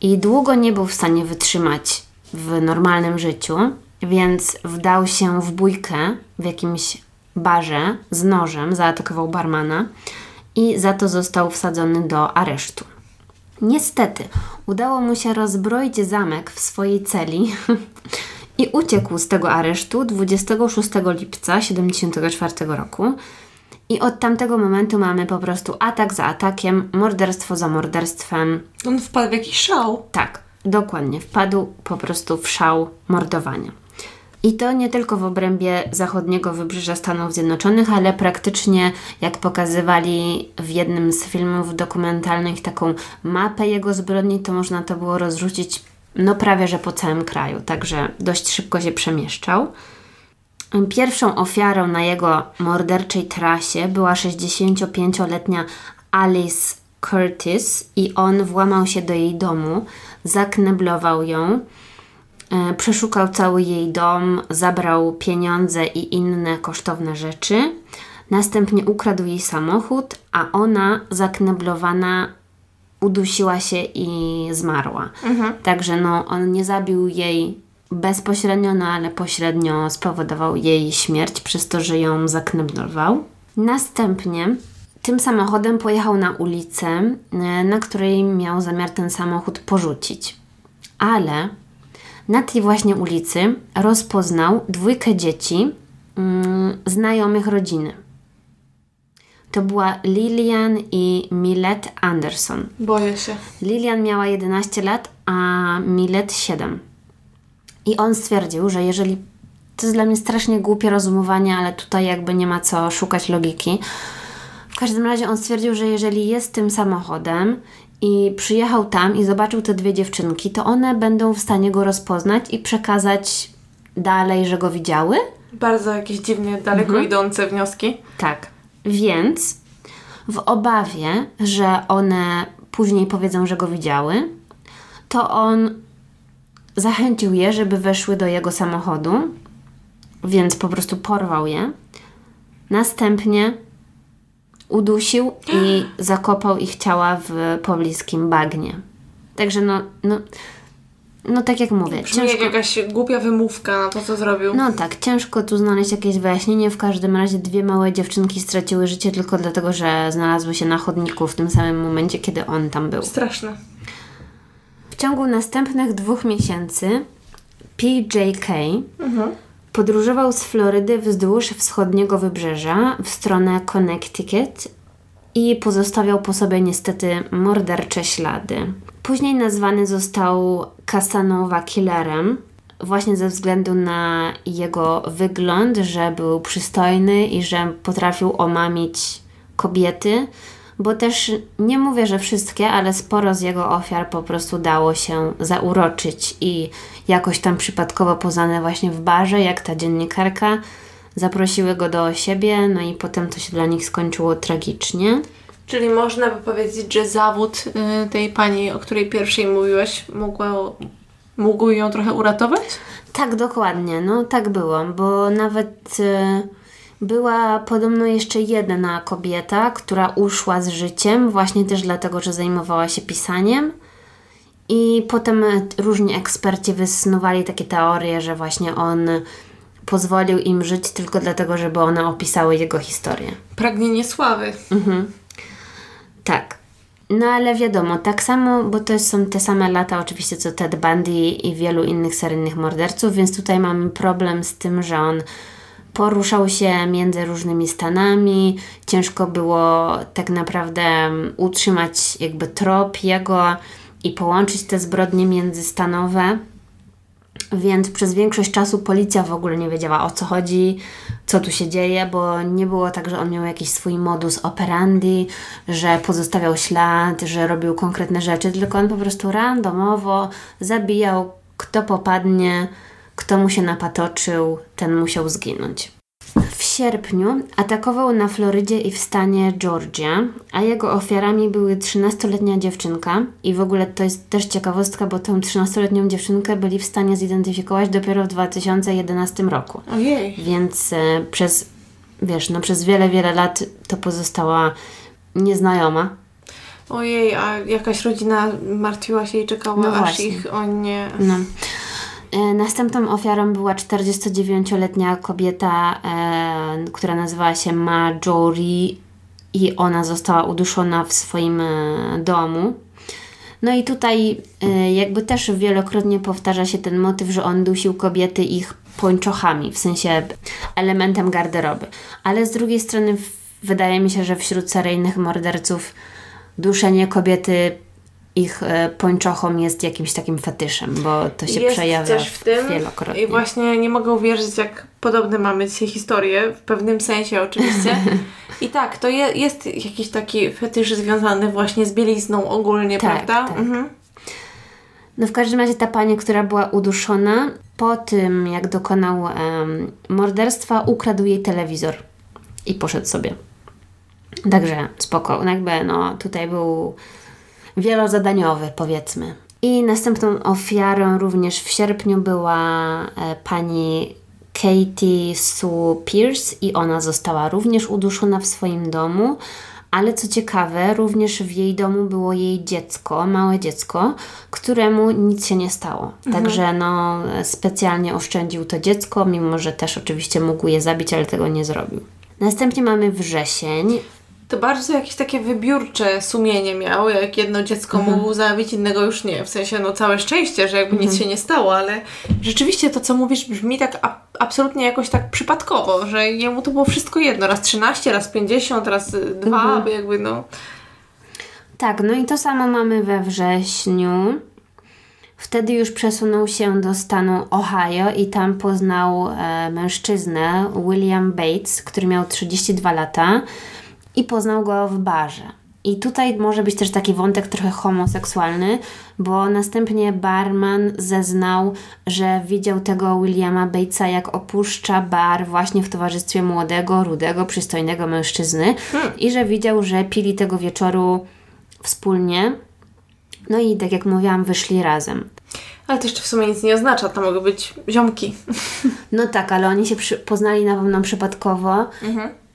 I długo nie był w stanie wytrzymać w normalnym życiu, więc wdał się w bójkę w jakimś barze z nożem, zaatakował barmana i za to został wsadzony do aresztu. Niestety, udało mu się rozbroić zamek w swojej celi i uciekł z tego aresztu 26 lipca 1974 roku. I od tamtego momentu mamy po prostu atak za atakiem, morderstwo za morderstwem. On wpadł w jakiś szał. Tak, dokładnie. Wpadł po prostu w szał mordowania. I to nie tylko w obrębie zachodniego wybrzeża Stanów Zjednoczonych, ale praktycznie, jak pokazywali w jednym z filmów dokumentalnych, taką mapę jego zbrodni, to można to było rozrzucić no prawie że po całym kraju, także dość szybko się przemieszczał. Pierwszą ofiarą na jego morderczej trasie była 65-letnia Alice Curtis i on włamał się do jej domu, zakneblował ją, e, przeszukał cały jej dom, zabrał pieniądze i inne kosztowne rzeczy. Następnie ukradł jej samochód, a ona zakneblowana udusiła się i zmarła. Mhm. Także no, on nie zabił jej bezpośrednio, no ale pośrednio spowodował jej śmierć przez to, że ją zakneblował. Następnie tym samochodem pojechał na ulicę, e, na której miał zamiar ten samochód porzucić. Ale na tej właśnie ulicy rozpoznał dwójkę dzieci mm, znajomych rodziny. To była Lilian i Millet Anderson. Boję się. Lilian miała 11 lat, a Millet 7. I on stwierdził, że jeżeli. To jest dla mnie strasznie głupie rozumowanie, ale tutaj jakby nie ma co szukać logiki. W każdym razie on stwierdził, że jeżeli jest tym samochodem i przyjechał tam i zobaczył te dwie dziewczynki, to one będą w stanie go rozpoznać i przekazać dalej, że go widziały. Bardzo jakieś dziwnie daleko mhm. idące wnioski. Tak. Więc w obawie, że one później powiedzą, że go widziały, to on zachęcił je, żeby weszły do jego samochodu, więc po prostu porwał je. Następnie udusił i zakopał ich ciała w pobliskim bagnie. Także no, no no tak jak mówię. Brzmi ciężko... jak jakaś głupia wymówka na to, co zrobił. No tak, ciężko tu znaleźć jakieś wyjaśnienie. W każdym razie dwie małe dziewczynki straciły życie tylko dlatego, że znalazły się na chodniku w tym samym momencie, kiedy on tam był. Straszne. W ciągu następnych dwóch miesięcy PJK mhm. podróżował z Florydy wzdłuż wschodniego wybrzeża w stronę Connecticut i pozostawiał po sobie niestety mordercze ślady. Później nazwany został Casanova Killerem, właśnie ze względu na jego wygląd, że był przystojny i że potrafił omamić kobiety, bo też nie mówię, że wszystkie, ale sporo z jego ofiar po prostu dało się zauroczyć i jakoś tam przypadkowo poznane właśnie w barze, jak ta dziennikarka, zaprosiły go do siebie, no i potem to się dla nich skończyło tragicznie. Czyli można by powiedzieć, że zawód y, tej pani, o której pierwszej mówiłaś, mogła, mógł ją trochę uratować? Tak, dokładnie. No tak było, bo nawet y, była podobno jeszcze jedna kobieta, która uszła z życiem, właśnie też dlatego, że zajmowała się pisaniem. I potem różni eksperci wysnuwali takie teorie, że właśnie on pozwolił im żyć tylko dlatego, żeby one opisały jego historię. Pragnienie sławy. Mhm. Tak. No ale wiadomo, tak samo, bo to są te same lata oczywiście co Ted Bundy i wielu innych seryjnych morderców, więc tutaj mamy problem z tym, że on poruszał się między różnymi stanami, ciężko było tak naprawdę utrzymać jakby trop jego i połączyć te zbrodnie międzystanowe. Więc przez większość czasu policja w ogóle nie wiedziała o co chodzi, co tu się dzieje, bo nie było tak, że on miał jakiś swój modus operandi, że pozostawiał ślad, że robił konkretne rzeczy, tylko on po prostu randomowo zabijał kto popadnie, kto mu się napatoczył, ten musiał zginąć. W sierpniu atakował na Florydzie i w stanie Georgia, a jego ofiarami były 13-letnia dziewczynka i w ogóle to jest też ciekawostka, bo tą 13-letnią dziewczynkę byli w stanie zidentyfikować dopiero w 2011 roku. Ojej. Więc e, przez, wiesz, no przez wiele, wiele lat to pozostała nieznajoma. Ojej, a jakaś rodzina martwiła się i czekała, No aż właśnie. ich, o nie. No. E, Następną ofiarą była 49-letnia kobieta, e, która nazywała się Marjorie i ona została uduszona w swoim e, domu. No i tutaj jakby też wielokrotnie powtarza się ten motyw, że on dusił kobiety ich pończochami, w sensie elementem garderoby. Ale z drugiej strony wydaje mi się, że wśród seryjnych morderców duszenie kobiety ich e, pończochom jest jakimś takim fetyszem, bo to się Jest przejawia coś w tym wielokrotnie. i właśnie nie mogę uwierzyć, jak podobne mamy dzisiaj historie, w pewnym sensie oczywiście. I tak, to je, jest jakiś taki fetysz związany właśnie z bielizną ogólnie, Tak, prawda? tak. Mhm. No w każdym razie ta pani, która była uduszona, po tym jak dokonał em, morderstwa, ukradł jej telewizor i poszedł sobie. Także spoko. No jakby no tutaj był wielozadaniowy powiedzmy. I następną ofiarą również w sierpniu była e, pani Katie Sue Pierce i ona została również uduszona w swoim domu. Ale co ciekawe, również w jej domu było jej dziecko, małe dziecko, któremu nic się nie stało. Także no, specjalnie oszczędził to dziecko, mimo że też oczywiście mógł je zabić, ale tego nie zrobił. Następnie mamy wrzesień. To bardzo jakieś takie wybiórcze sumienie miał, jak jedno dziecko Mhm. mógł zabić, innego już nie. W sensie, no całe szczęście, że jakby Mhm. nic się nie stało, ale rzeczywiście to, co mówisz, brzmi tak a- absolutnie jakoś tak przypadkowo, że jemu to było wszystko jedno. Raz 13, raz 50, raz y, dwa, Mhm. jakby no... Tak, no i to samo mamy we wrześniu. Wtedy już przesunął się do stanu Ohio i tam poznał e, mężczyznę, William Bates, który miał 32 lata i poznał go w barze. I tutaj może być też taki wątek trochę homoseksualny, bo następnie barman zeznał, że widział tego Williama Batesa, jak opuszcza bar właśnie w towarzystwie młodego, rudego, przystojnego mężczyzny i że widział, że pili tego wieczoru wspólnie. No i tak jak mówiłam, wyszli razem. Ale to jeszcze w sumie nic nie oznacza, to mogą być ziomki. No tak, ale oni się przy, poznali na pewno przypadkowo.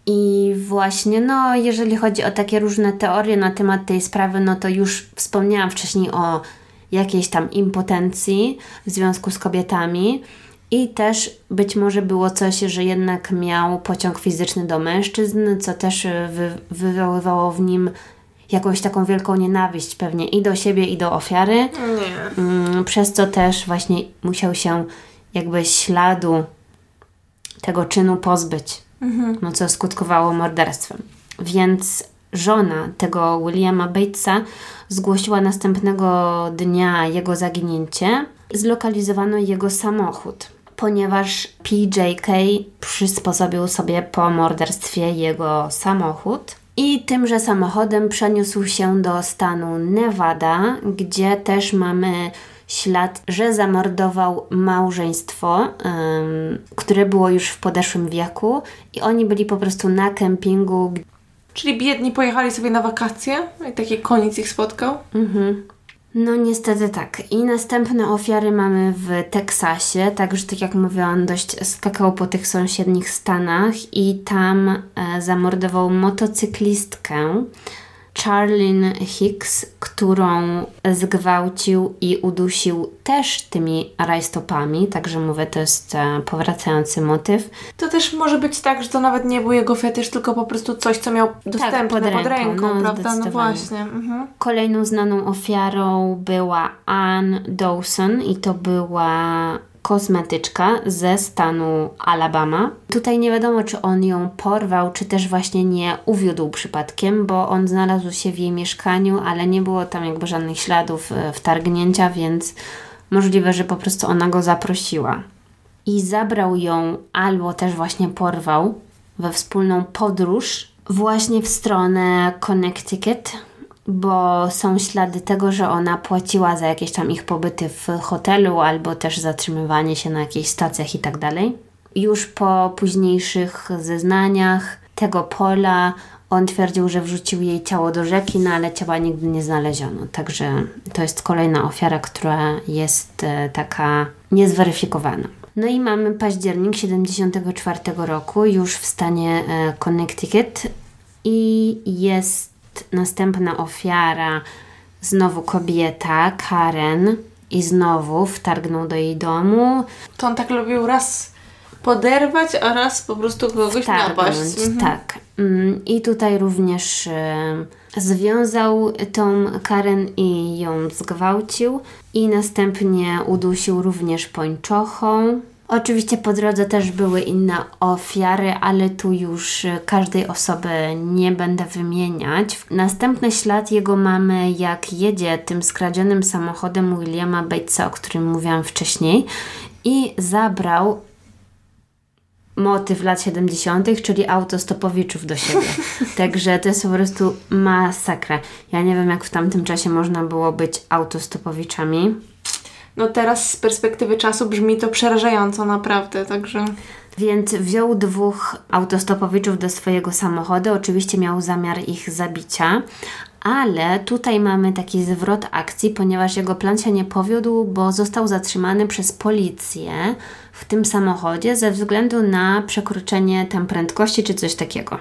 I właśnie, no, jeżeli chodzi o takie różne teorie na temat tej sprawy, no to już wspomniałam wcześniej o jakiejś tam impotencji w związku z kobietami. I też być może było coś, że jednak miał pociąg fizyczny do mężczyzn, co też y, wy, wywoływało w nim jakąś taką wielką nienawiść pewnie i do siebie, i do ofiary. Nie. Mm, przez co też właśnie musiał się jakby śladu tego czynu pozbyć, no co skutkowało morderstwem. Więc żona tego Williama Batesa zgłosiła następnego dnia jego zaginięcie. Zlokalizowano jego samochód, ponieważ PJK przysposobił sobie po morderstwie jego samochód. I tymże samochodem przeniósł się do stanu Nevada, gdzie też mamy ślad, że zamordował małżeństwo, które było już w podeszłym wieku i oni byli po prostu na kempingu. Czyli biedni pojechali sobie na wakacje i taki koniec ich spotkał. No niestety tak. I następne ofiary mamy w Teksasie, także tak jak mówiłam, dość skakał po tych sąsiednich stanach i tam e, zamordował motocyklistkę Charlene Hicks, którą zgwałcił i udusił też tymi rajstopami, także mówię, to jest e, powracający motyw. To też może być tak, że to nawet nie był jego fetysz, tylko po prostu coś, co miał dostępne pod pod ręką, ręką, no, prawda? No właśnie. Mhm. Kolejną znaną ofiarą była Ann Dawson i to była kosmetyczka ze stanu Alabama. Tutaj nie wiadomo, czy on ją porwał, czy też właśnie nie uwiódł przypadkiem, bo on znalazł się w jej mieszkaniu, ale nie było tam jakby żadnych śladów e, wtargnięcia, więc możliwe, że po prostu ona go zaprosiła. I zabrał ją albo też właśnie porwał we wspólną podróż właśnie w stronę Connecticut, bo są ślady tego, że ona płaciła za jakieś tam ich pobyty w hotelu albo też zatrzymywanie się na jakichś stacjach i tak dalej. już po późniejszych zeznaniach tego Pola on twierdził, że wrzucił jej ciało do rzeki, no ale ciała nigdy nie znaleziono. Także to jest kolejna ofiara, która jest e, taka niezweryfikowana. No i mamy październik 74 roku, już w stanie e, Connecticut i jest następna ofiara, znowu kobieta, Karen i znowu wtargnął do jej domu. To on tak lubił raz poderwać, a raz po prostu kogoś Wtargnąć, napaść. Mhm. Tak. Mm, I tutaj również e, związał tą Karen i ją zgwałcił i następnie udusił również pończochą. Oczywiście po drodze też były inne ofiary, ale tu już e, każdej osoby nie będę wymieniać. Następny ślad jego mamy, jak jedzie tym skradzionym samochodem Williama Batesa, o którym mówiłam wcześniej, i zabrał motyw lat 70., czyli autostopowiczów do siebie. Także to jest po prostu masakra. Ja nie wiem, jak w tamtym czasie można było być autostopowiczami. No teraz z perspektywy czasu brzmi to przerażająco naprawdę, także... Więc wziął dwóch autostopowiczów do swojego samochodu. Oczywiście miał zamiar ich zabicia, ale tutaj mamy taki zwrot akcji, ponieważ jego plan się nie powiódł, bo został zatrzymany przez policję w tym samochodzie ze względu na przekroczenie tam prędkości czy coś takiego.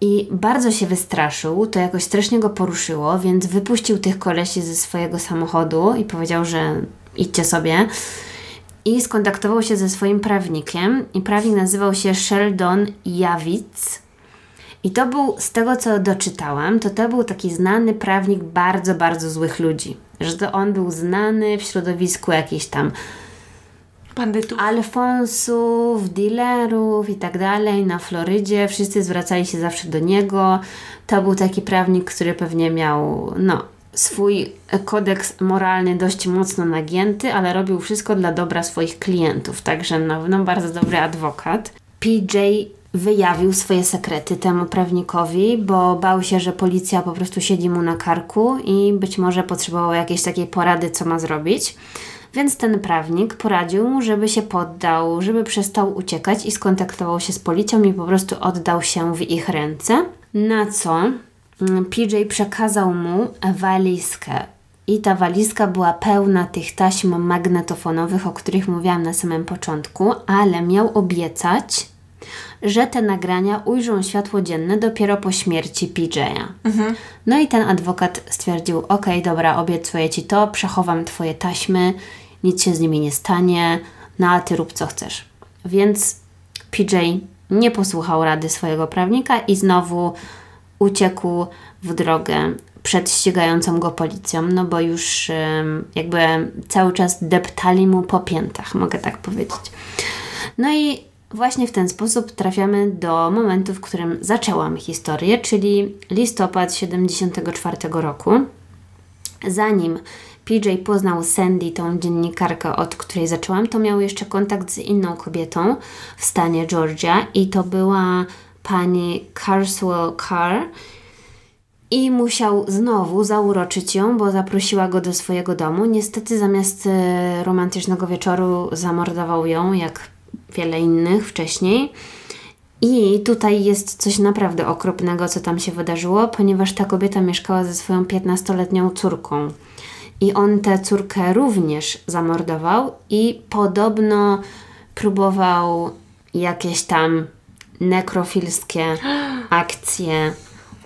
I bardzo się wystraszył, to jakoś strasznie go poruszyło, więc wypuścił tych kolesi ze swojego samochodu i powiedział, że idźcie sobie. I skontaktował się ze swoim prawnikiem i prawnik nazywał się Sheldon Jawic. I to był, z tego co doczytałam, to to był taki znany prawnik bardzo, bardzo złych ludzi. Że to on był znany w środowisku jakichś tam Bandytów. Alfonsów, dealerów i tak dalej na Florydzie. Wszyscy zwracali się zawsze do niego. To był taki prawnik, który pewnie miał, no, swój kodeks moralny dość mocno nagięty, ale robił wszystko dla dobra swoich klientów. Także, no, no bardzo dobry adwokat. PJ wyjawił swoje sekrety temu prawnikowi, bo bał się, że policja po prostu siedzi mu na karku i być może potrzebował jakiejś takiej porady, co ma zrobić. Więc ten prawnik poradził mu, żeby się poddał, żeby przestał uciekać i skontaktował się z policją i po prostu oddał się w ich ręce. Na co mm, PJ przekazał mu walizkę. I ta walizka była pełna tych taśm magnetofonowych, o których mówiłam na samym początku, ale miał obiecać, że te nagrania ujrzą światło dzienne dopiero po śmierci PJ'a. No i ten adwokat stwierdził: OK, dobra, obiecuję ci to, przechowam twoje taśmy, nic się z nimi nie stanie, no a ty rób co chcesz. Więc PJ nie posłuchał rady swojego prawnika i znowu uciekł w drogę przed ścigającą go policją, no bo już jakby cały czas deptali mu po piętach, mogę tak powiedzieć. No i właśnie w ten sposób trafiamy do momentu, w którym zaczęłam historię, czyli listopad 74 roku. Zanim PJ poznał Sandy, tą dziennikarkę, od której zaczęłam, to miał jeszcze kontakt z inną kobietą w stanie Georgia i to była pani Carswell Carr. I musiał znowu zauroczyć ją, bo zaprosiła go do swojego domu. Niestety zamiast e, romantycznego wieczoru zamordował ją, jak wiele innych wcześniej. I tutaj jest coś naprawdę okropnego, co tam się wydarzyło, ponieważ ta kobieta mieszkała ze swoją 15-letnią córką. I on tę córkę również zamordował i podobno próbował jakieś tam nekrofilskie akcje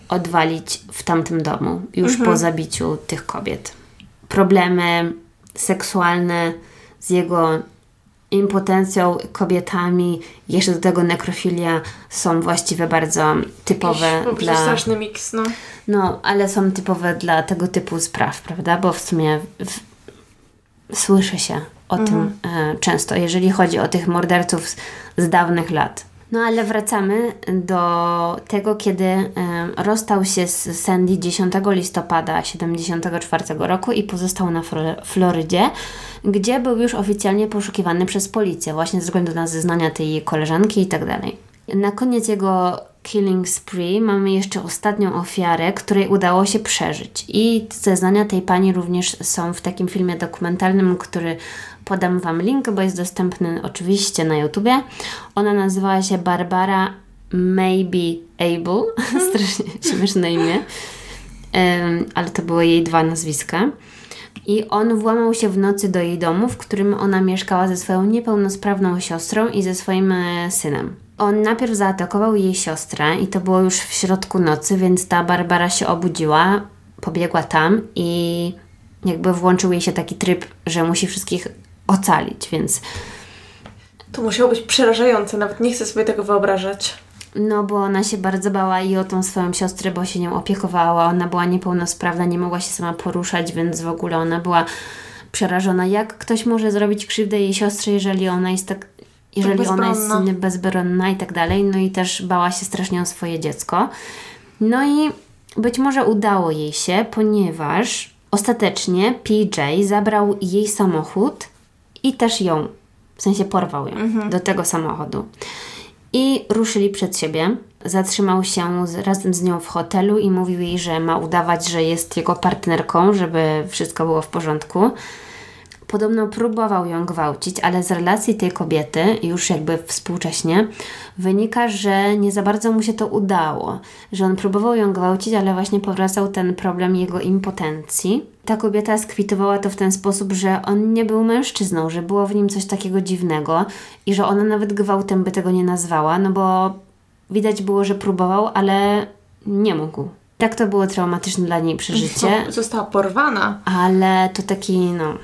odwalić w tamtym domu, już po zabiciu tych kobiet. Problemy seksualne z jego impotencją, kobietami, jeszcze do tego nekrofilia są właściwie bardzo typowe Jakiś dla... straszny miks, no. No, ale są typowe dla tego typu spraw, prawda? Bo w sumie w, słyszy się o tym e, często, jeżeli chodzi o tych morderców z, z dawnych lat. No ale wracamy do tego, kiedy rozstał się z Sandy 10 listopada 74 roku i pozostał na Flo- Florydzie, gdzie był już oficjalnie poszukiwany przez policję, właśnie ze względu na zeznania tej koleżanki i tak dalej. Na koniec jego killing spree mamy jeszcze ostatnią ofiarę, której udało się przeżyć. I zeznania tej pani również są w takim filmie dokumentalnym, który Podam Wam link, bo jest dostępny oczywiście na YouTubie. Ona nazywała się Barbara Maybe Able. Strasznie śmieszne imię. Um, ale to były jej dwa nazwiska. I on włamał się w nocy do jej domu, w którym ona mieszkała ze swoją niepełnosprawną siostrą i ze swoim e, synem. On najpierw zaatakował jej siostrę i to było już w środku nocy, więc ta Barbara się obudziła, pobiegła tam i jakby włączył jej się taki tryb, że musi wszystkich ocalić, więc... To musiało być przerażające, nawet nie chcę sobie tego wyobrażać. No, bo ona się bardzo bała i o tą swoją siostrę, bo się nią opiekowała. Ona była niepełnosprawna, nie mogła się sama poruszać, więc w ogóle ona była przerażona. Jak ktoś może zrobić krzywdę jej siostrze, jeżeli ona jest tak. Jeżeli ona jest bezbronna i tak dalej. No i też bała się strasznie o swoje dziecko. No i być może udało jej się, ponieważ ostatecznie PJ zabrał jej samochód i też ją, w sensie porwał ją mhm. do tego samochodu i ruszyli przed siebie. Zatrzymał się z, razem z nią w hotelu i mówił jej, że ma udawać, że jest jego partnerką, żeby wszystko było w porządku. Podobno próbował ją gwałcić, ale z relacji tej kobiety, już jakby współcześnie, wynika, że nie za bardzo mu się to udało. Że on próbował ją gwałcić, ale właśnie powracał ten problem jego impotencji. Ta kobieta skwitowała to w ten sposób, że on nie był mężczyzną, że było w nim coś takiego dziwnego i że ona nawet gwałtem by tego nie nazwała, no bo widać było, że próbował, ale nie mógł. Tak to było traumatyczne dla niej przeżycie. Została porwana. Ale to taki, no,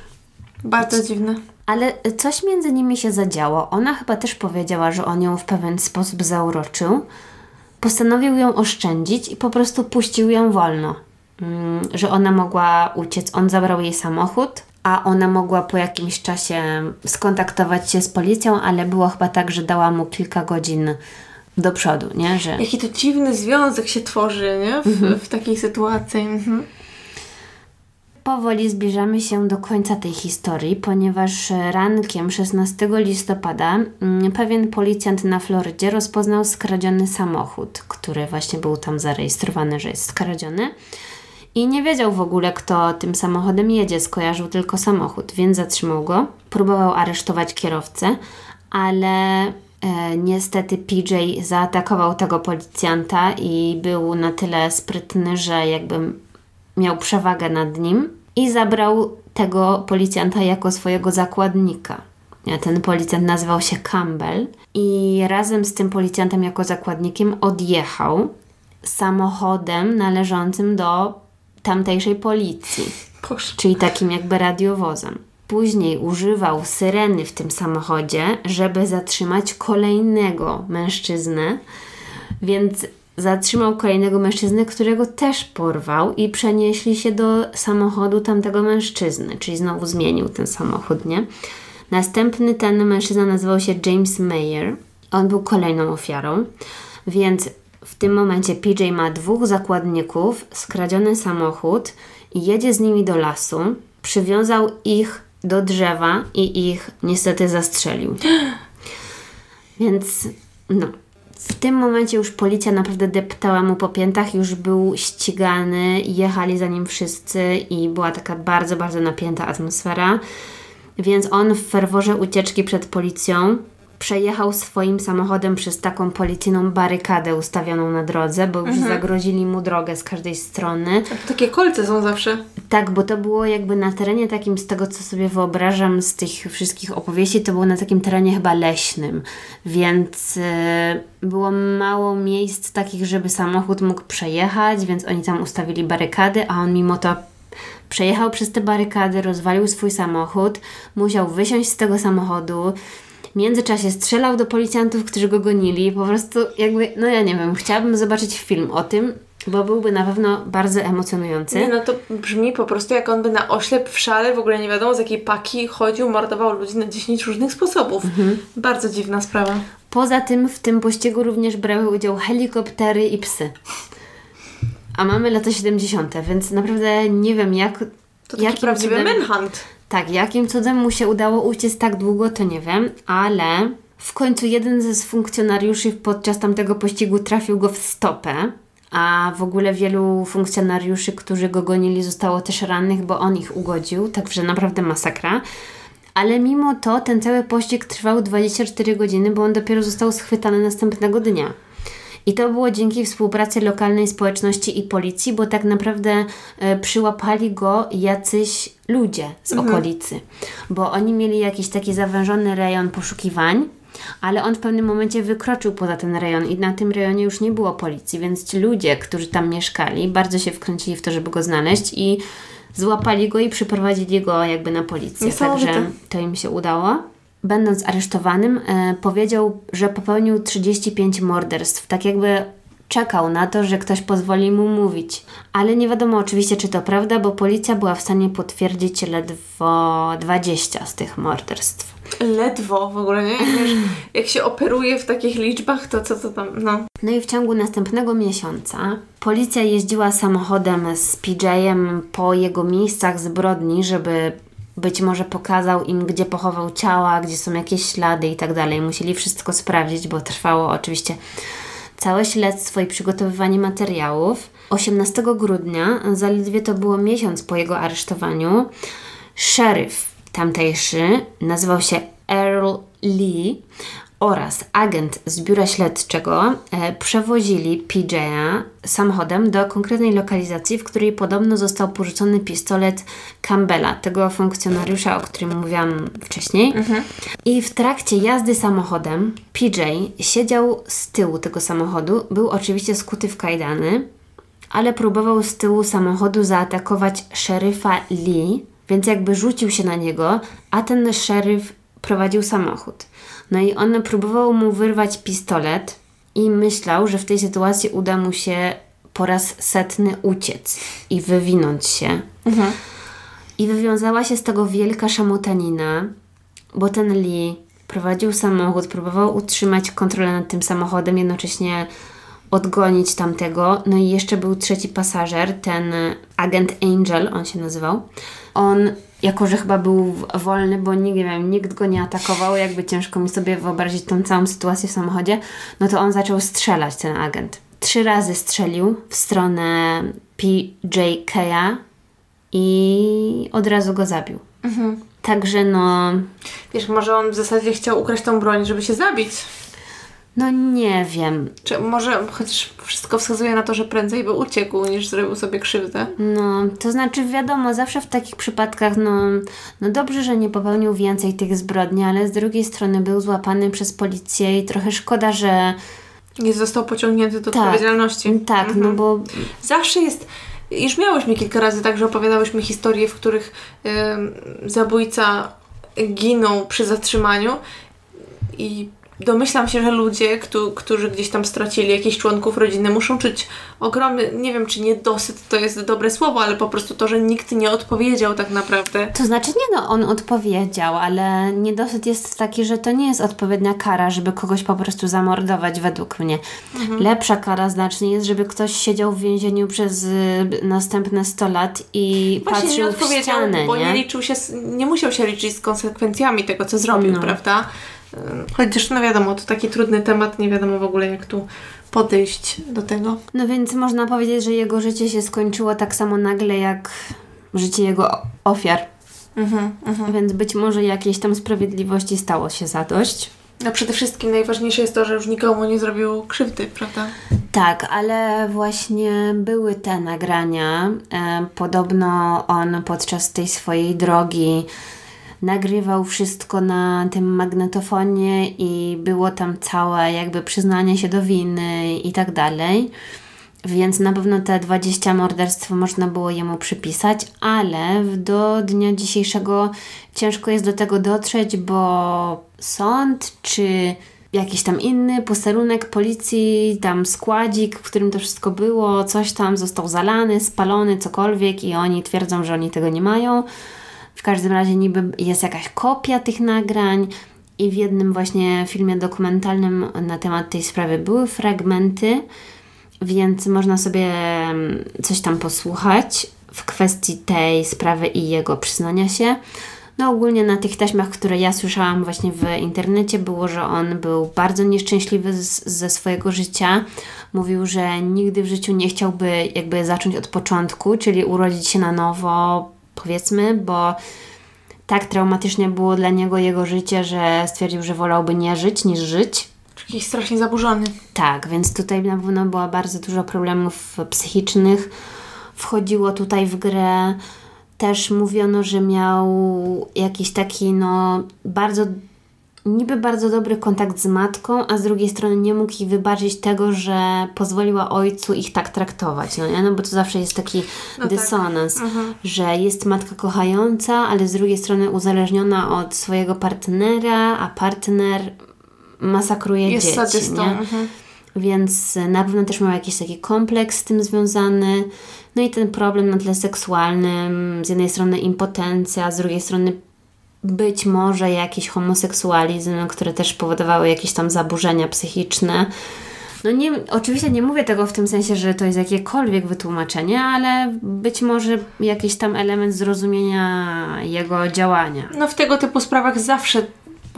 bardzo dziwne. Ale coś między nimi się zadziało. Ona chyba też powiedziała, że on ją w pewien sposób zauroczył. Postanowił ją oszczędzić i po prostu puścił ją wolno. Mm, że ona mogła uciec. On zabrał jej samochód, a ona mogła po jakimś czasie skontaktować się z policją, ale było chyba tak, że dała mu kilka godzin do przodu, nie? Że... Jaki to dziwny związek się tworzy, nie? W, mhm. w takiej sytuacji. Mhm powoli zbliżamy się do końca tej historii, ponieważ rankiem 16 listopada mm, pewien policjant na Florydzie rozpoznał skradziony samochód, który właśnie był tam zarejestrowany, że jest skradziony. I nie wiedział w ogóle, kto tym samochodem jedzie, skojarzył tylko samochód, więc zatrzymał go. Próbował aresztować kierowcę, ale e, niestety PJ zaatakował tego policjanta i był na tyle sprytny, że jakby miał przewagę nad nim i zabrał tego policjanta jako swojego zakładnika. Ten policjant nazywał się Campbell i razem z tym policjantem jako zakładnikiem odjechał samochodem należącym do tamtejszej policji, Boże. czyli takim jakby radiowozem. Później używał syreny w tym samochodzie, żeby zatrzymać kolejnego mężczyznę, więc zatrzymał kolejnego mężczyznę, którego też porwał i przenieśli się do samochodu tamtego mężczyzny, czyli znowu zmienił ten samochód, nie? Następny ten mężczyzna nazywał się James Mayer. On był kolejną ofiarą, więc w tym momencie PJ ma dwóch zakładników, skradziony samochód i jedzie z nimi do lasu. Przywiązał ich do drzewa i ich niestety zastrzelił. Więc no, w tym momencie już policja naprawdę deptała mu po piętach, już był ścigany, jechali za nim wszyscy i była taka bardzo, bardzo napięta atmosfera. Więc on w ferworze ucieczki przed policją przejechał swoim samochodem przez taką policyjną barykadę ustawioną na drodze, bo już mhm. zagrozili mu drogę z każdej strony. Takie kolce są zawsze. Tak, bo to było jakby na terenie takim, z tego co sobie wyobrażam z tych wszystkich opowieści, to było na takim terenie chyba leśnym, więc yy, było mało miejsc takich, żeby samochód mógł przejechać, więc oni tam ustawili barykady, a on mimo to przejechał przez te barykady, rozwalił swój samochód, musiał wysiąść z tego samochodu, w międzyczasie strzelał do policjantów, którzy go gonili. Po prostu jakby, no ja nie wiem, chciałabym zobaczyć film o tym, bo byłby na pewno bardzo emocjonujący. Nie, no to brzmi po prostu jak on by na oślep w szale, w ogóle nie wiadomo z jakiej paki chodził, mordował ludzi na 10 różnych sposobów. Mhm. Bardzo dziwna sprawa. Poza tym w tym pościgu również brały udział helikoptery i psy. A mamy lata 70., więc naprawdę nie wiem jak... To taki prawdziwy cudem... manhunt. Tak, jakim cudem mu się udało uciec tak długo, to nie wiem, ale w końcu jeden ze funkcjonariuszy podczas tamtego pościgu trafił go w stopę, a w ogóle wielu funkcjonariuszy, którzy go gonili, zostało też rannych, bo on ich ugodził, także naprawdę masakra. Ale mimo to ten cały pościg trwał 24 godziny, bo on dopiero został schwytany następnego dnia. I to było dzięki współpracy lokalnej społeczności i policji, bo tak naprawdę e, przyłapali go jacyś ludzie z okolicy, bo oni mieli jakiś taki zawężony rejon poszukiwań. Ale on w pewnym momencie wykroczył poza ten rejon i na tym rejonie już nie było policji, więc ci ludzie, którzy tam mieszkali, bardzo się wkręcili w to, żeby go znaleźć i złapali go i przyprowadzili go jakby na policję. Niesamowite. Także to im się udało. Będąc aresztowanym, e, powiedział, że popełnił 35 morderstw. Tak jakby czekał na to, że ktoś pozwoli mu mówić. Ale nie wiadomo oczywiście, czy to prawda, bo policja była w stanie potwierdzić ledwo 20 z tych morderstw. Ledwo w ogóle, nie? Jak, wiesz, jak się operuje w takich liczbach, to co to tam, no. No i w ciągu następnego miesiąca policja jeździła samochodem z PJ-em po jego miejscach zbrodni, żeby być może pokazał im, gdzie pochował ciała, gdzie są jakieś ślady i tak dalej. Musieli wszystko sprawdzić, bo trwało oczywiście całe śledztwo i przygotowywanie materiałów. 18 grudnia, zaledwie to było miesiąc po jego aresztowaniu, szeryf tamtejszy nazywał się Earl Lee oraz agent z biura śledczego e, przewozili PJ'a samochodem do konkretnej lokalizacji, w której podobno został porzucony pistolet Campbella, tego funkcjonariusza, o którym mówiłam wcześniej. I w trakcie jazdy samochodem PJ siedział z tyłu tego samochodu, był oczywiście skuty w kajdany, ale próbował z tyłu samochodu zaatakować szeryfa Lee, więc jakby rzucił się na niego, a ten szeryf prowadził samochód. No i on próbował mu wyrwać pistolet i myślał, że w tej sytuacji uda mu się po raz setny uciec i wywinąć się. I wywiązała się z tego wielka szamotanina, bo ten Lee prowadził samochód, próbował utrzymać kontrolę nad tym samochodem, jednocześnie odgonić tamtego. No i jeszcze był trzeci pasażer, ten agent Angel, on się nazywał. On, jako że chyba był wolny, bo nie wiem, nikt go nie atakował, jakby ciężko mi sobie wyobrazić tą całą sytuację w samochodzie, no to on zaczął strzelać, ten agent. Trzy razy strzelił w stronę PJK'a i od razu go zabił. Także no, Wiesz, może on w zasadzie chciał ukraść tą broń, żeby się zabić. No nie wiem. Czy może chociaż wszystko wskazuje na to, że prędzej by uciekł, niż zrobił sobie krzywdę. No, to znaczy wiadomo, zawsze w takich przypadkach, no, no dobrze, że nie popełnił więcej tych zbrodni, ale z drugiej strony był złapany przez policję i trochę szkoda, że Nie został pociągnięty do tak, odpowiedzialności. tak, no bo Zawsze jest. Już miałyśmy kilka razy tak, że opowiadałyśmy historie, w których em, zabójca ginął przy zatrzymaniu i domyślam się, że ludzie, któ- którzy gdzieś tam stracili jakichś członków rodziny, muszą czuć ogromny, nie wiem czy niedosyt to jest dobre słowo, ale po prostu to, że nikt nie odpowiedział tak naprawdę. to znaczy nie no, on odpowiedział, ale niedosyt jest taki, że to nie jest odpowiednia kara, żeby kogoś po prostu zamordować według mnie. Lepsza kara znacznie jest, żeby ktoś siedział w więzieniu przez y, następne 100 lat i Właśnie nie patrzył w odpowiedział, ścianę, bo nie? nie liczył się, nie musiał się liczyć z konsekwencjami tego, co zrobił, No. prawda? Chociaż no wiadomo, to taki trudny temat, nie wiadomo w ogóle jak tu podejść do tego. No więc można powiedzieć, że jego życie się skończyło tak samo nagle jak życie jego ofiar. Mhm, mhm. Więc być może jakiejś tam sprawiedliwości stało się zadość. No przede wszystkim najważniejsze jest to, że już nikomu nie zrobił krzywdy, prawda? Tak, ale właśnie były te nagrania. E, podobno on podczas tej swojej drogi nagrywał wszystko na tym magnetofonie i było tam całe jakby przyznanie się do winy i tak dalej. Więc na pewno te 20 morderstw można było jemu przypisać, ale do dnia dzisiejszego ciężko jest do tego dotrzeć, bo sąd czy jakiś tam inny posterunek policji, tam składzik, w którym to wszystko było, coś tam został zalany, spalony, cokolwiek i oni twierdzą, że oni tego nie mają. W każdym razie niby jest jakaś kopia tych nagrań i w jednym właśnie filmie dokumentalnym na temat tej sprawy były fragmenty, więc można sobie mm, coś tam posłuchać w kwestii tej sprawy i jego przyznania się. No ogólnie na tych taśmach, które ja słyszałam właśnie w internecie było, że on był bardzo nieszczęśliwy z, ze swojego życia. Mówił, że nigdy w życiu nie chciałby jakby zacząć od początku, czyli urodzić się na nowo, powiedzmy, bo tak traumatycznie było dla niego jego życie, że stwierdził, że wolałby nie żyć niż żyć. Jakiś strasznie zaburzony. Tak, więc tutaj na pewno było bardzo dużo problemów psychicznych. Wchodziło tutaj w grę. Też mówiono, że miał jakiś taki, no, bardzo niby bardzo dobry kontakt z matką, a z drugiej strony nie mógł jej wybaczyć tego, że pozwoliła ojcu ich tak traktować, no nie? No bo to zawsze jest taki no tak. dysonans, tak. że jest matka kochająca, ale z drugiej strony uzależniona od swojego partnera, a partner masakruje jest dzieci, sadystą. nie? Mhm. Więc na pewno też miał jakiś taki kompleks z tym związany. No i ten problem na tle seksualnym, z jednej strony impotencja, z drugiej strony być może jakiś homoseksualizm, które też powodowały jakieś tam zaburzenia psychiczne. No nie, oczywiście nie mówię tego w tym sensie, że to jest jakiekolwiek wytłumaczenie, ale być może jakiś tam element zrozumienia jego działania. No w tego typu sprawach zawsze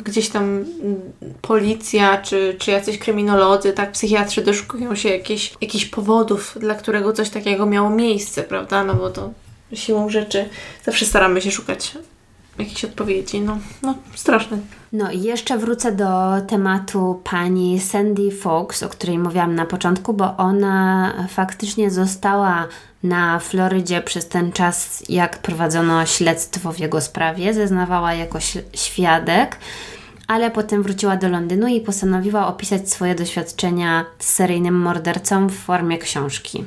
gdzieś tam policja czy, czy jacyś kryminolodzy, tak, psychiatrzy doszukują się jakichś, jakichś powodów, dla którego coś takiego miało miejsce, prawda? No bo to siłą rzeczy zawsze staramy się szukać jakichś odpowiedzi. No, no straszne. No i jeszcze wrócę do tematu pani Sandy Fox, o której mówiłam na początku, bo ona faktycznie została na Florydzie przez ten czas, jak prowadzono śledztwo w jego sprawie. Zeznawała jako świadek, ale potem wróciła do Londynu i postanowiła opisać swoje doświadczenia z seryjnym mordercą w formie książki.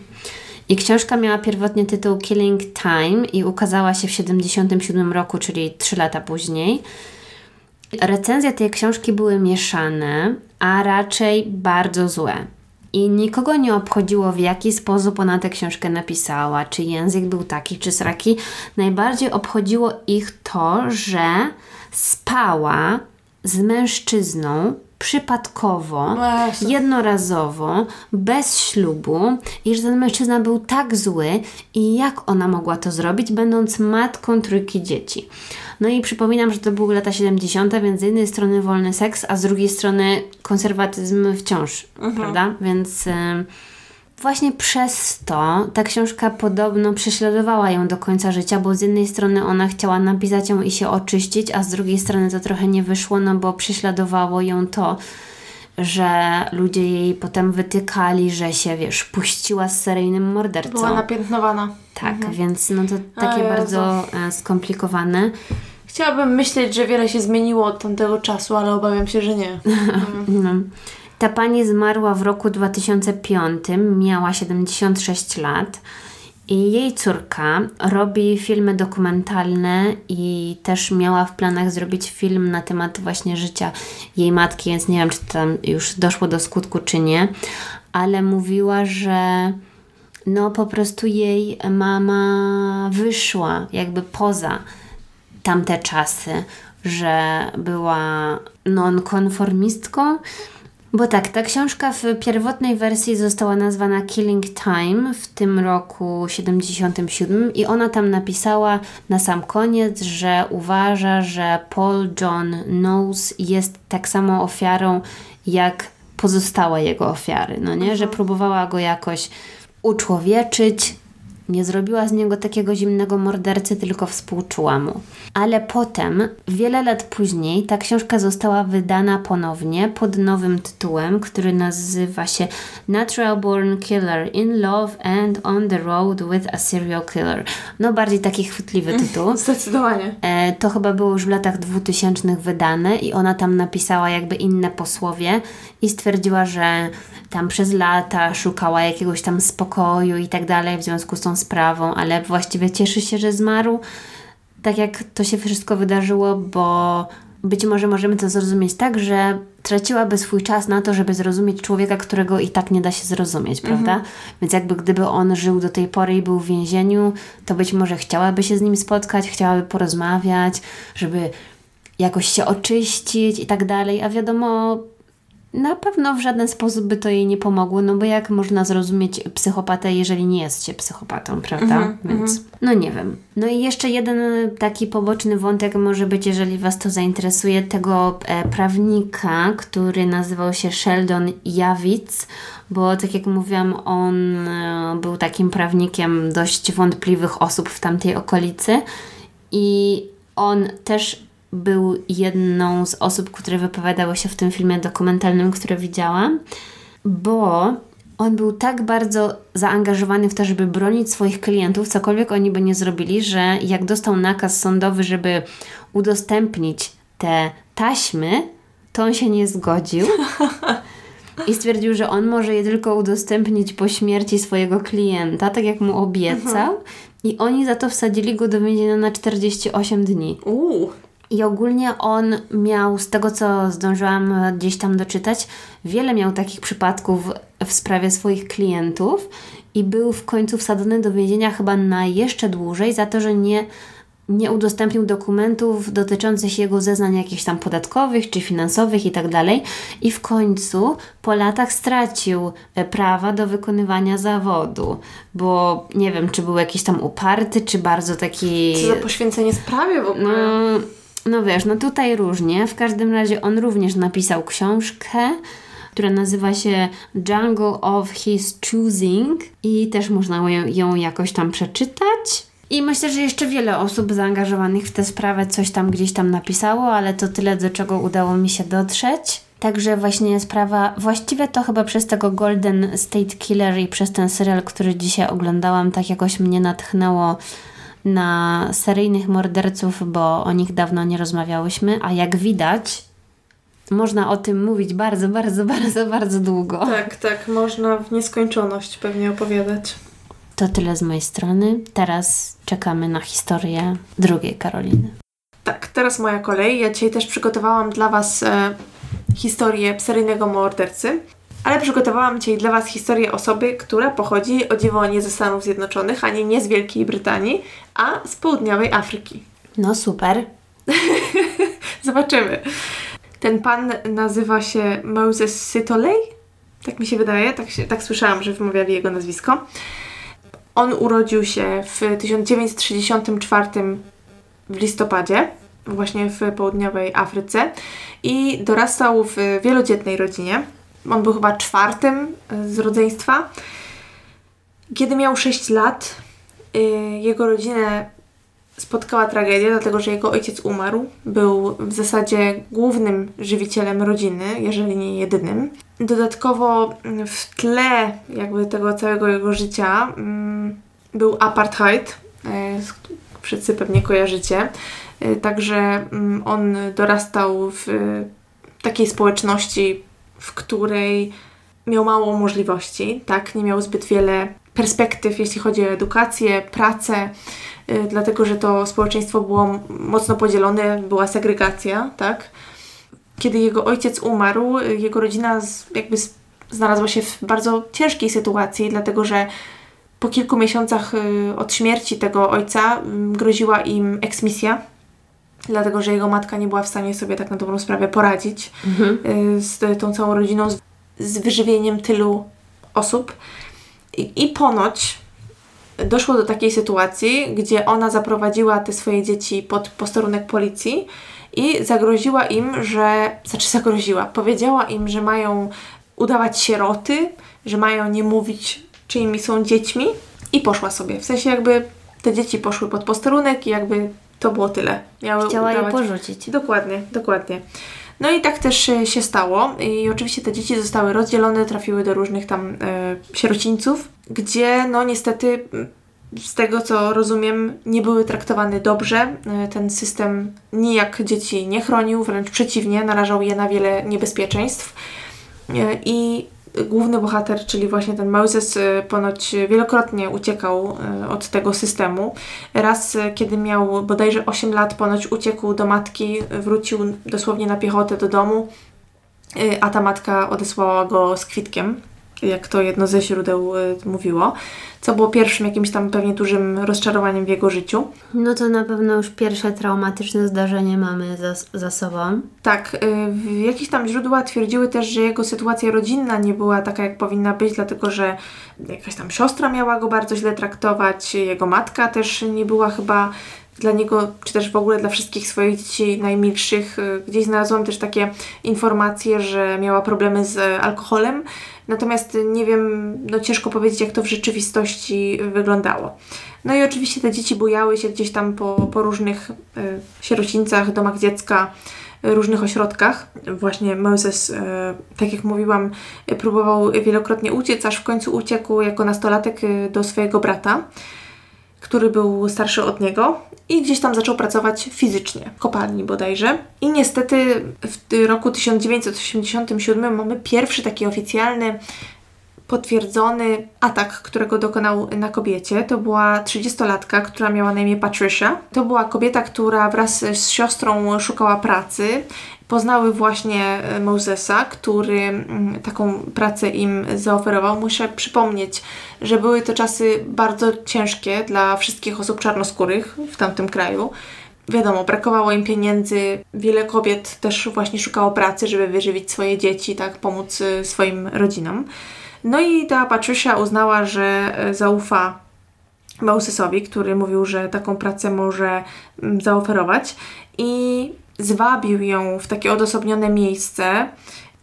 I książka miała pierwotnie tytuł Killing Time i ukazała się w 1977 roku, czyli 3 lata później. Recenzje tej książki były mieszane, a raczej bardzo złe. I nikogo nie obchodziło, w jaki sposób ona tę książkę napisała, czy język był taki, czy sraki. Najbardziej obchodziło ich to, że spała z mężczyzną, przypadkowo, no jednorazowo, bez ślubu i że ten mężczyzna był tak zły i jak ona mogła to zrobić, będąc matką trójki dzieci. No i przypominam, że to były lata 70., więc z jednej strony wolny seks, a z drugiej strony konserwatyzm wciąż, mhm. prawda? Więc... Y Właśnie przez to ta książka podobno prześladowała ją do końca życia, bo z jednej strony ona chciała napisać ją i się oczyścić, a z drugiej strony to trochę nie wyszło, no bo prześladowało ją to, że ludzie jej potem wytykali, że się, wiesz, puściła z seryjnym mordercą. Była napiętnowana. Tak, mhm. więc no to takie bardzo e, skomplikowane. Chciałabym myśleć, że wiele się zmieniło od tamtego czasu, ale obawiam się, że nie. no. Ta pani zmarła w roku 2005, miała 76 lat. I jej córka robi filmy dokumentalne i też miała w planach zrobić film na temat właśnie życia jej matki, więc nie wiem, czy tam już doszło do skutku, czy nie, ale mówiła, że no po prostu jej mama wyszła jakby poza tamte czasy, że była nonkonformistką, bo tak, ta książka w pierwotnej wersji została nazwana Killing Time w tym roku 77 i ona tam napisała na sam koniec, że uważa, że Paul John Knowles jest tak samo ofiarą jak pozostałe jego ofiary, no nie? Że mhm. próbowała go jakoś uczłowieczyć, nie zrobiła z niego takiego zimnego mordercy, tylko współczuła mu. Ale potem, wiele lat później, ta książka została wydana ponownie pod nowym tytułem, który nazywa się Natural Born Killer in Love and on the Road with a Serial Killer. No, bardziej taki chwytliwy tytuł. Zdecydowanie. E, to chyba było już w latach 2000 wydane i ona tam napisała jakby inne posłowie i stwierdziła, że tam przez lata szukała jakiegoś tam spokoju i tak dalej w związku z tą sprawą, ale właściwie cieszy się, że zmarł. Tak jak to się wszystko wydarzyło, bo być może możemy to zrozumieć tak, że traciłaby swój czas na to, żeby zrozumieć człowieka, którego i tak nie da się zrozumieć, mhm. prawda? Więc jakby gdyby on żył do tej pory i był w więzieniu, to być może chciałaby się z nim spotkać, chciałaby porozmawiać, żeby jakoś się oczyścić i tak dalej, a wiadomo, na pewno w żaden sposób by to jej nie pomogło, no bo jak można zrozumieć psychopatę, jeżeli nie jest się psychopatą, prawda? Mm -hmm, Więc mm -hmm. no nie wiem. No i jeszcze jeden taki poboczny wątek może być, jeżeli Was to zainteresuje, tego e, prawnika, który nazywał się Sheldon Jawic, bo tak jak mówiłam, on e, był takim prawnikiem dość wątpliwych osób w tamtej okolicy i on też był jedną z osób, które wypowiadały się w tym filmie dokumentalnym, który widziałam, bo on był tak bardzo zaangażowany w to, żeby bronić swoich klientów, cokolwiek oni by nie zrobili, że jak dostał nakaz sądowy, żeby udostępnić te taśmy, to on się nie zgodził. I stwierdził, że on może je tylko udostępnić po śmierci swojego klienta, tak jak mu obiecał. I oni za to wsadzili go do więzienia na 48 dni. Uuu. I ogólnie on miał, z tego co zdążyłam gdzieś tam doczytać, wiele miał takich przypadków w sprawie swoich klientów i był w końcu wsadzony do więzienia chyba na jeszcze dłużej za to, że nie, nie udostępnił dokumentów dotyczących jego zeznań jakichś tam podatkowych czy finansowych i tak dalej. I w końcu po latach stracił e, prawa do wykonywania zawodu, bo nie wiem, czy był jakiś tam uparty, czy bardzo taki. Co za poświęcenie sprawie w ogóle. No, no wiesz, no tutaj różnie. W każdym razie on również napisał książkę, która nazywa się Jungle of His Choosing i też można ją, jakoś tam przeczytać. I myślę, że jeszcze wiele osób zaangażowanych w tę sprawę coś tam gdzieś tam napisało, ale to tyle, do czego udało mi się dotrzeć. Także właśnie sprawa, właściwie to chyba przez tego Golden State Killer i przez ten serial, który dzisiaj oglądałam, tak jakoś mnie natchnęło na seryjnych morderców, bo o nich dawno nie rozmawiałyśmy, a jak widać, można o tym mówić bardzo, bardzo, bardzo, bardzo długo. Tak, tak, można w nieskończoność pewnie opowiadać. To tyle z mojej strony. Teraz czekamy na historię drugiej Karoliny. Tak, teraz moja kolej. Ja dzisiaj też przygotowałam dla Was e, historię seryjnego mordercy, ale przygotowałam dzisiaj dla Was historię osoby, która pochodzi o dziwo nie ze Stanów Zjednoczonych, ani nie z Wielkiej Brytanii, a z południowej Afryki. No super. Zobaczymy. Ten pan nazywa się Moses Sytoley, tak mi się wydaje, tak, się, tak słyszałam, że wymawiali jego nazwisko. On urodził się w 1964 w listopadzie, właśnie w południowej Afryce i dorastał w wielodzietnej rodzinie. On był chyba czwartym z rodzeństwa. Kiedy miał 6 lat, y, jego rodzinę spotkała tragedia, dlatego że jego ojciec umarł. Był w zasadzie głównym żywicielem rodziny, jeżeli nie jedynym. Dodatkowo w tle jakby tego całego jego życia mm, był apartheid, e, wszyscy pewnie kojarzycie. E, także mm, on dorastał w takiej społeczności, w której miał mało możliwości, tak? Nie miał zbyt wiele perspektyw, jeśli chodzi o edukację, pracę, yy, dlatego że to społeczeństwo było mocno podzielone, była segregacja, tak? Kiedy jego ojciec umarł, jego rodzina z, jakby znalazła się w bardzo ciężkiej sytuacji, dlatego że po kilku miesiącach yy, od śmierci tego ojca yy, groziła im eksmisja, dlatego że jego matka nie była w stanie sobie tak na dobrą sprawę poradzić Mhm. y, z tą całą rodziną, z, z wyżywieniem tylu osób. I, I ponoć doszło do takiej sytuacji, gdzie ona zaprowadziła te swoje dzieci pod posterunek policji i zagroziła im, że, znaczy zagroziła, powiedziała im, że mają udawać sieroty, że mają nie mówić, czyimi są dziećmi i poszła sobie. W sensie jakby te dzieci poszły pod posterunek i jakby to było tyle. Miały Chciała je udawać... porzucić. Dokładnie, dokładnie. No i tak też e, się stało. I oczywiście te dzieci zostały rozdzielone, trafiły do różnych tam e, sierocińców, gdzie no niestety m, z tego co rozumiem nie były traktowane dobrze. E, ten system nijak dzieci nie chronił, wręcz przeciwnie, narażał je na wiele niebezpieczeństw. E, I główny bohater, czyli właśnie ten Moses, e, ponoć wielokrotnie uciekał e, od tego systemu. Raz, e, kiedy miał bodajże 8 lat, ponoć uciekł do matki, wrócił dosłownie na piechotę do domu, a ta matka odesłała go z kwitkiem, jak to jedno ze źródeł e, mówiło, co było pierwszym jakimś tam pewnie dużym rozczarowaniem w jego życiu. No to na pewno już pierwsze traumatyczne zdarzenie mamy za, za sobą. Tak, y, w- jakieś tam źródła twierdziły też, że jego sytuacja rodzinna nie była taka, jak powinna być, dlatego że jakaś tam siostra miała go bardzo źle traktować, jego matka też nie była chyba dla niego, czy też w ogóle dla wszystkich swoich dzieci najmilszych. Gdzieś znalazłam też takie informacje, że miała problemy z alkoholem, natomiast nie wiem, no ciężko powiedzieć, jak to w rzeczywistości wyglądało. No i oczywiście te dzieci bujały się gdzieś tam po, po różnych y, sierocińcach, domach dziecka, różnych ośrodkach. Właśnie Moses, e, tak jak mówiłam, próbował wielokrotnie uciec, aż w końcu uciekł jako nastolatek e, do swojego brata, który był starszy od niego i gdzieś tam zaczął pracować fizycznie, w kopalni bodajże. I niestety w roku 1987 mamy pierwszy taki oficjalny potwierdzony atak, którego dokonał na kobiecie. To była 30-latka, która miała na imię Patricia. To była kobieta, która wraz z siostrą szukała pracy. Poznały właśnie e, Mosesa, który mm, taką pracę im zaoferował. Muszę przypomnieć, że były to czasy bardzo ciężkie dla wszystkich osób czarnoskórych w tamtym kraju. Wiadomo, brakowało im pieniędzy. Wiele kobiet też właśnie szukało pracy, żeby wyżywić swoje dzieci, tak, pomóc e, swoim rodzinom. No i ta Patricia uznała, że e, zaufa Mosesowi, który mówił, że taką pracę może mm, zaoferować i zwabił ją w takie odosobnione miejsce,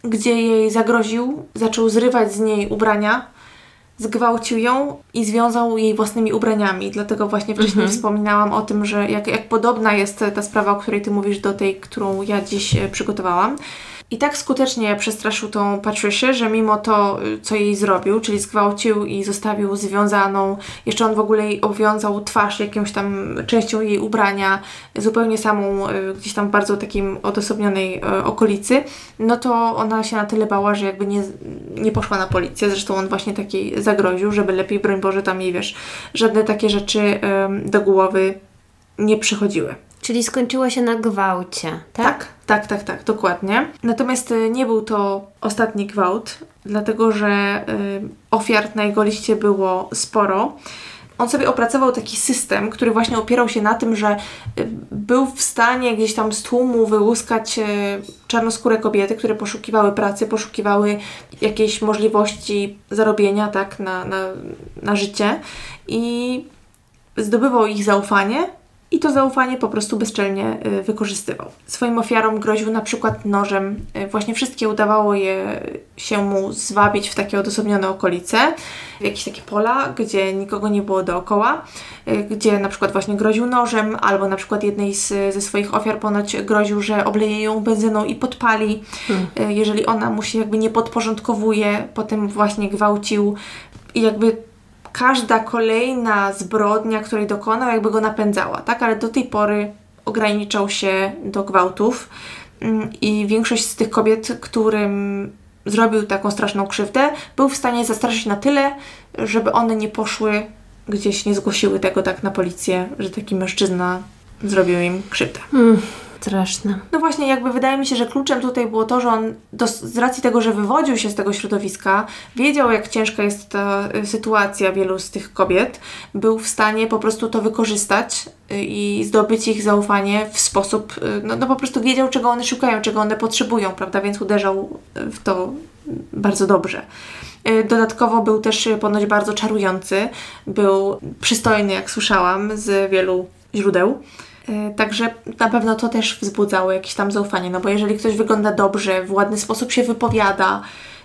gdzie jej zagroził, zaczął zrywać z niej ubrania, zgwałcił ją i związał jej własnymi ubraniami. Dlatego właśnie wcześniej mhm. wspominałam o tym, że jak, jak podobna jest ta sprawa, o której ty mówisz, do tej, którą ja dziś e, przygotowałam. I tak skutecznie przestraszył tą Patricię, że mimo to, y, co jej zrobił, czyli zgwałcił i zostawił związaną, jeszcze on w ogóle jej obwiązał twarz jakąś tam częścią jej ubrania, zupełnie samą, y, gdzieś tam w bardzo takim odosobnionej y, okolicy, no to ona się na tyle bała, że jakby nie, nie poszła na policję. Zresztą on właśnie takiej zagroził, żeby lepiej, broń Boże, tam jej, wiesz, żadne takie rzeczy do głowy nie przychodziły. Czyli skończyło się na gwałcie, tak? Tak, tak, tak, tak, dokładnie. Natomiast y, nie był to ostatni gwałt, dlatego że y, ofiar na jego liście było sporo. On sobie opracował taki system, który właśnie opierał się na tym, że y, był w stanie gdzieś tam z tłumu wyłuskać czarnoskóre kobiety, które poszukiwały pracy, poszukiwały jakiejś możliwości zarobienia tak, na, na, na życie i zdobywał ich zaufanie i to zaufanie po prostu bezczelnie y, wykorzystywał. Swoim ofiarom groził na przykład nożem. Y, właśnie wszystkie udawało je się mu zwabić w takie odosobnione okolice, w jakieś takie pola, gdzie nikogo nie było dookoła, y, gdzie na przykład właśnie groził nożem, albo na przykład jednej z, ze swoich ofiar ponoć groził, że obleje ją benzyną i podpali. Hmm. Jeżeli ona mu się jakby nie podporządkowuje, potem właśnie gwałcił i jakby każda kolejna zbrodnia, której dokonał, jakby go napędzała, tak? Ale do tej pory ograniczał się do gwałtów mm, i większość z tych kobiet, którym zrobił taką straszną krzywdę, był w stanie zastraszyć na tyle, żeby one nie poszły gdzieś, nie zgłosiły tego tak na policję, że taki mężczyzna zrobił im krzywdę. Mm. Straszne. No właśnie, jakby wydaje mi się, że kluczem tutaj było to, że on z racji tego, że wywodził się z tego środowiska, wiedział jak ciężka jest ta y, sytuacja wielu z tych kobiet, był w stanie po prostu to wykorzystać y, i zdobyć ich zaufanie w sposób, y, no, no po prostu wiedział czego one szukają, czego one potrzebują, prawda, więc uderzał w to bardzo dobrze. Dodatkowo był też ponoć bardzo czarujący, był przystojny, jak słyszałam, z wielu źródeł. E, także na pewno to też wzbudzało jakieś tam zaufanie, no bo jeżeli ktoś wygląda dobrze, w ładny sposób się wypowiada,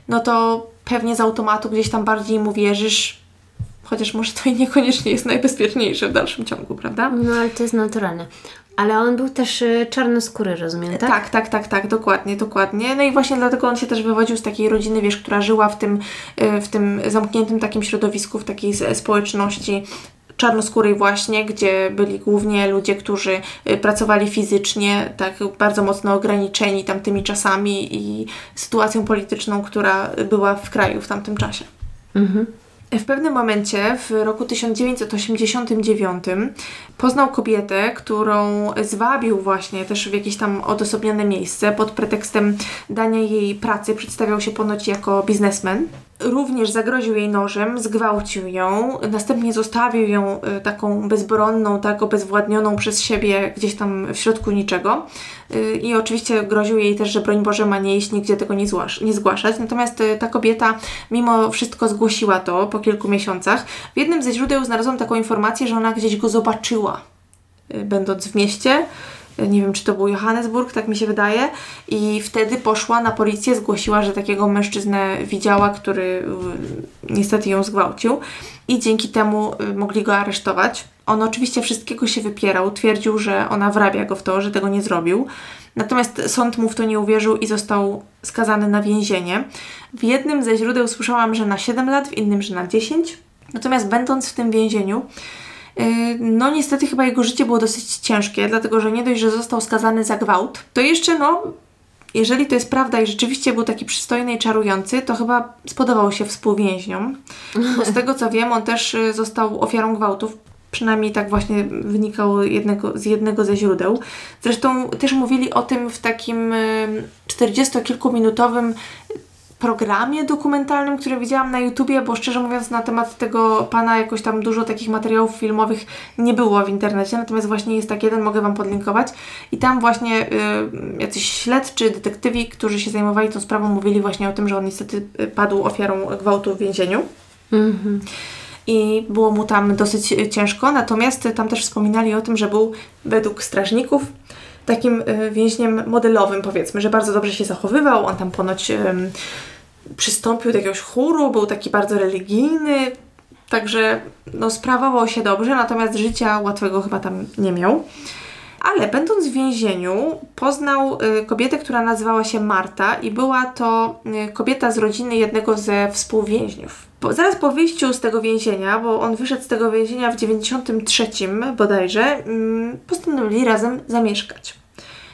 no to pewnie z automatu gdzieś tam bardziej mu wierzysz, chociaż może to i niekoniecznie jest najbezpieczniejsze w dalszym ciągu, prawda? No ale to jest naturalne. Ale on był też y, czarnoskóry, rozumiem, tak? Tak, tak, tak, tak, dokładnie, dokładnie. No i właśnie dlatego on się też wywodził z takiej rodziny, wiesz, która żyła w tym, y, w tym zamkniętym takim środowisku, w takiej społeczności czarnoskórej właśnie, gdzie byli głównie ludzie, którzy y, pracowali fizycznie, tak bardzo mocno ograniczeni tamtymi czasami i sytuacją polityczną, która była w kraju w tamtym czasie. Mhm. W pewnym momencie, w roku 1989, poznał kobietę, którą zwabił właśnie też w jakieś tam odosobnione miejsce pod pretekstem dania jej pracy. Przedstawiał się ponoć jako biznesmen również zagroził jej nożem, zgwałcił ją, następnie zostawił ją y, taką bezbronną, tak obezwładnioną przez siebie gdzieś tam w środku niczego. Y, I oczywiście groził jej też, że broń Boże ma nie iść, nigdzie tego nie, nie zgłaszać. Natomiast y, ta kobieta mimo wszystko zgłosiła to po kilku miesiącach. W jednym ze źródeł znalazłam taką informację, że ona gdzieś go zobaczyła będąc w mieście. Nie wiem, czy to był Johannesburg, tak mi się wydaje. I wtedy poszła na policję, zgłosiła, że takiego mężczyznę widziała, który niestety ją zgwałcił. I dzięki temu y, mogli go aresztować. On oczywiście wszystkiego się wypierał, twierdził, że ona wrabia go w to, że tego nie zrobił. Natomiast sąd mu w to nie uwierzył i został skazany na więzienie. W jednym ze źródeł słyszałam, że na 7 lat, w innym, że na 10. Natomiast będąc w tym więzieniu, no niestety chyba jego życie było dosyć ciężkie, dlatego że nie dość, że został skazany za gwałt, to jeszcze no, jeżeli to jest prawda i rzeczywiście był taki przystojny i czarujący, to chyba spodobał się współwięźniom. Bo z tego co wiem, on też y, został ofiarą gwałtów. Przynajmniej tak właśnie wynikało jednego, z jednego ze źródeł. Zresztą też mówili o tym w takim y, 40-kilkuminutowym programie dokumentalnym, który widziałam na YouTubie, bo szczerze mówiąc na temat tego pana jakoś tam dużo takich materiałów filmowych nie było w internecie, natomiast właśnie jest taki jeden, mogę Wam podlinkować i tam właśnie y, jacyś śledczy, detektywi, którzy się zajmowali tą sprawą, mówili właśnie o tym, że on niestety y, padł ofiarą gwałtu w więzieniu. I było mu tam dosyć ciężko, natomiast tam też wspominali o tym, że był według strażników takim y, więźniem modelowym, powiedzmy, że bardzo dobrze się zachowywał. On tam ponoć ym, przystąpił do jakiegoś chóru, był taki bardzo religijny, także no, sprawował się dobrze, natomiast życia łatwego chyba tam nie miał. Ale będąc w więzieniu, poznał y, kobietę, która nazywała się Marta i była to y, kobieta z rodziny jednego ze współwięźniów. Po, zaraz po wyjściu z tego więzienia, bo on wyszedł z tego więzienia w 93 bodajże, mm, postanowili razem zamieszkać.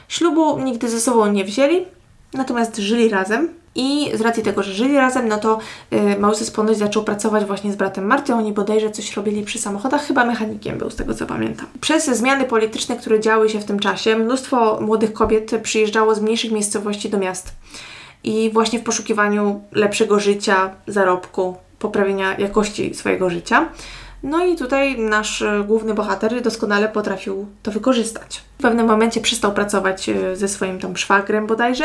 Ślubu nigdy ze sobą nie wzięli, natomiast żyli razem. I z racji tego, że żyli razem, no to y, małżeństwo ponoć zaczął pracować właśnie z bratem Marty. Oni bodajże coś robili przy samochodach, chyba mechanikiem był, z tego co pamiętam. Przez zmiany polityczne, które działy się w tym czasie, mnóstwo młodych kobiet przyjeżdżało z mniejszych miejscowości do miast. I właśnie w poszukiwaniu lepszego życia, zarobku, poprawienia jakości swojego życia. No i tutaj nasz główny bohater doskonale potrafił to wykorzystać. W pewnym momencie przestał pracować e, ze swoim tam szwagrem bodajże,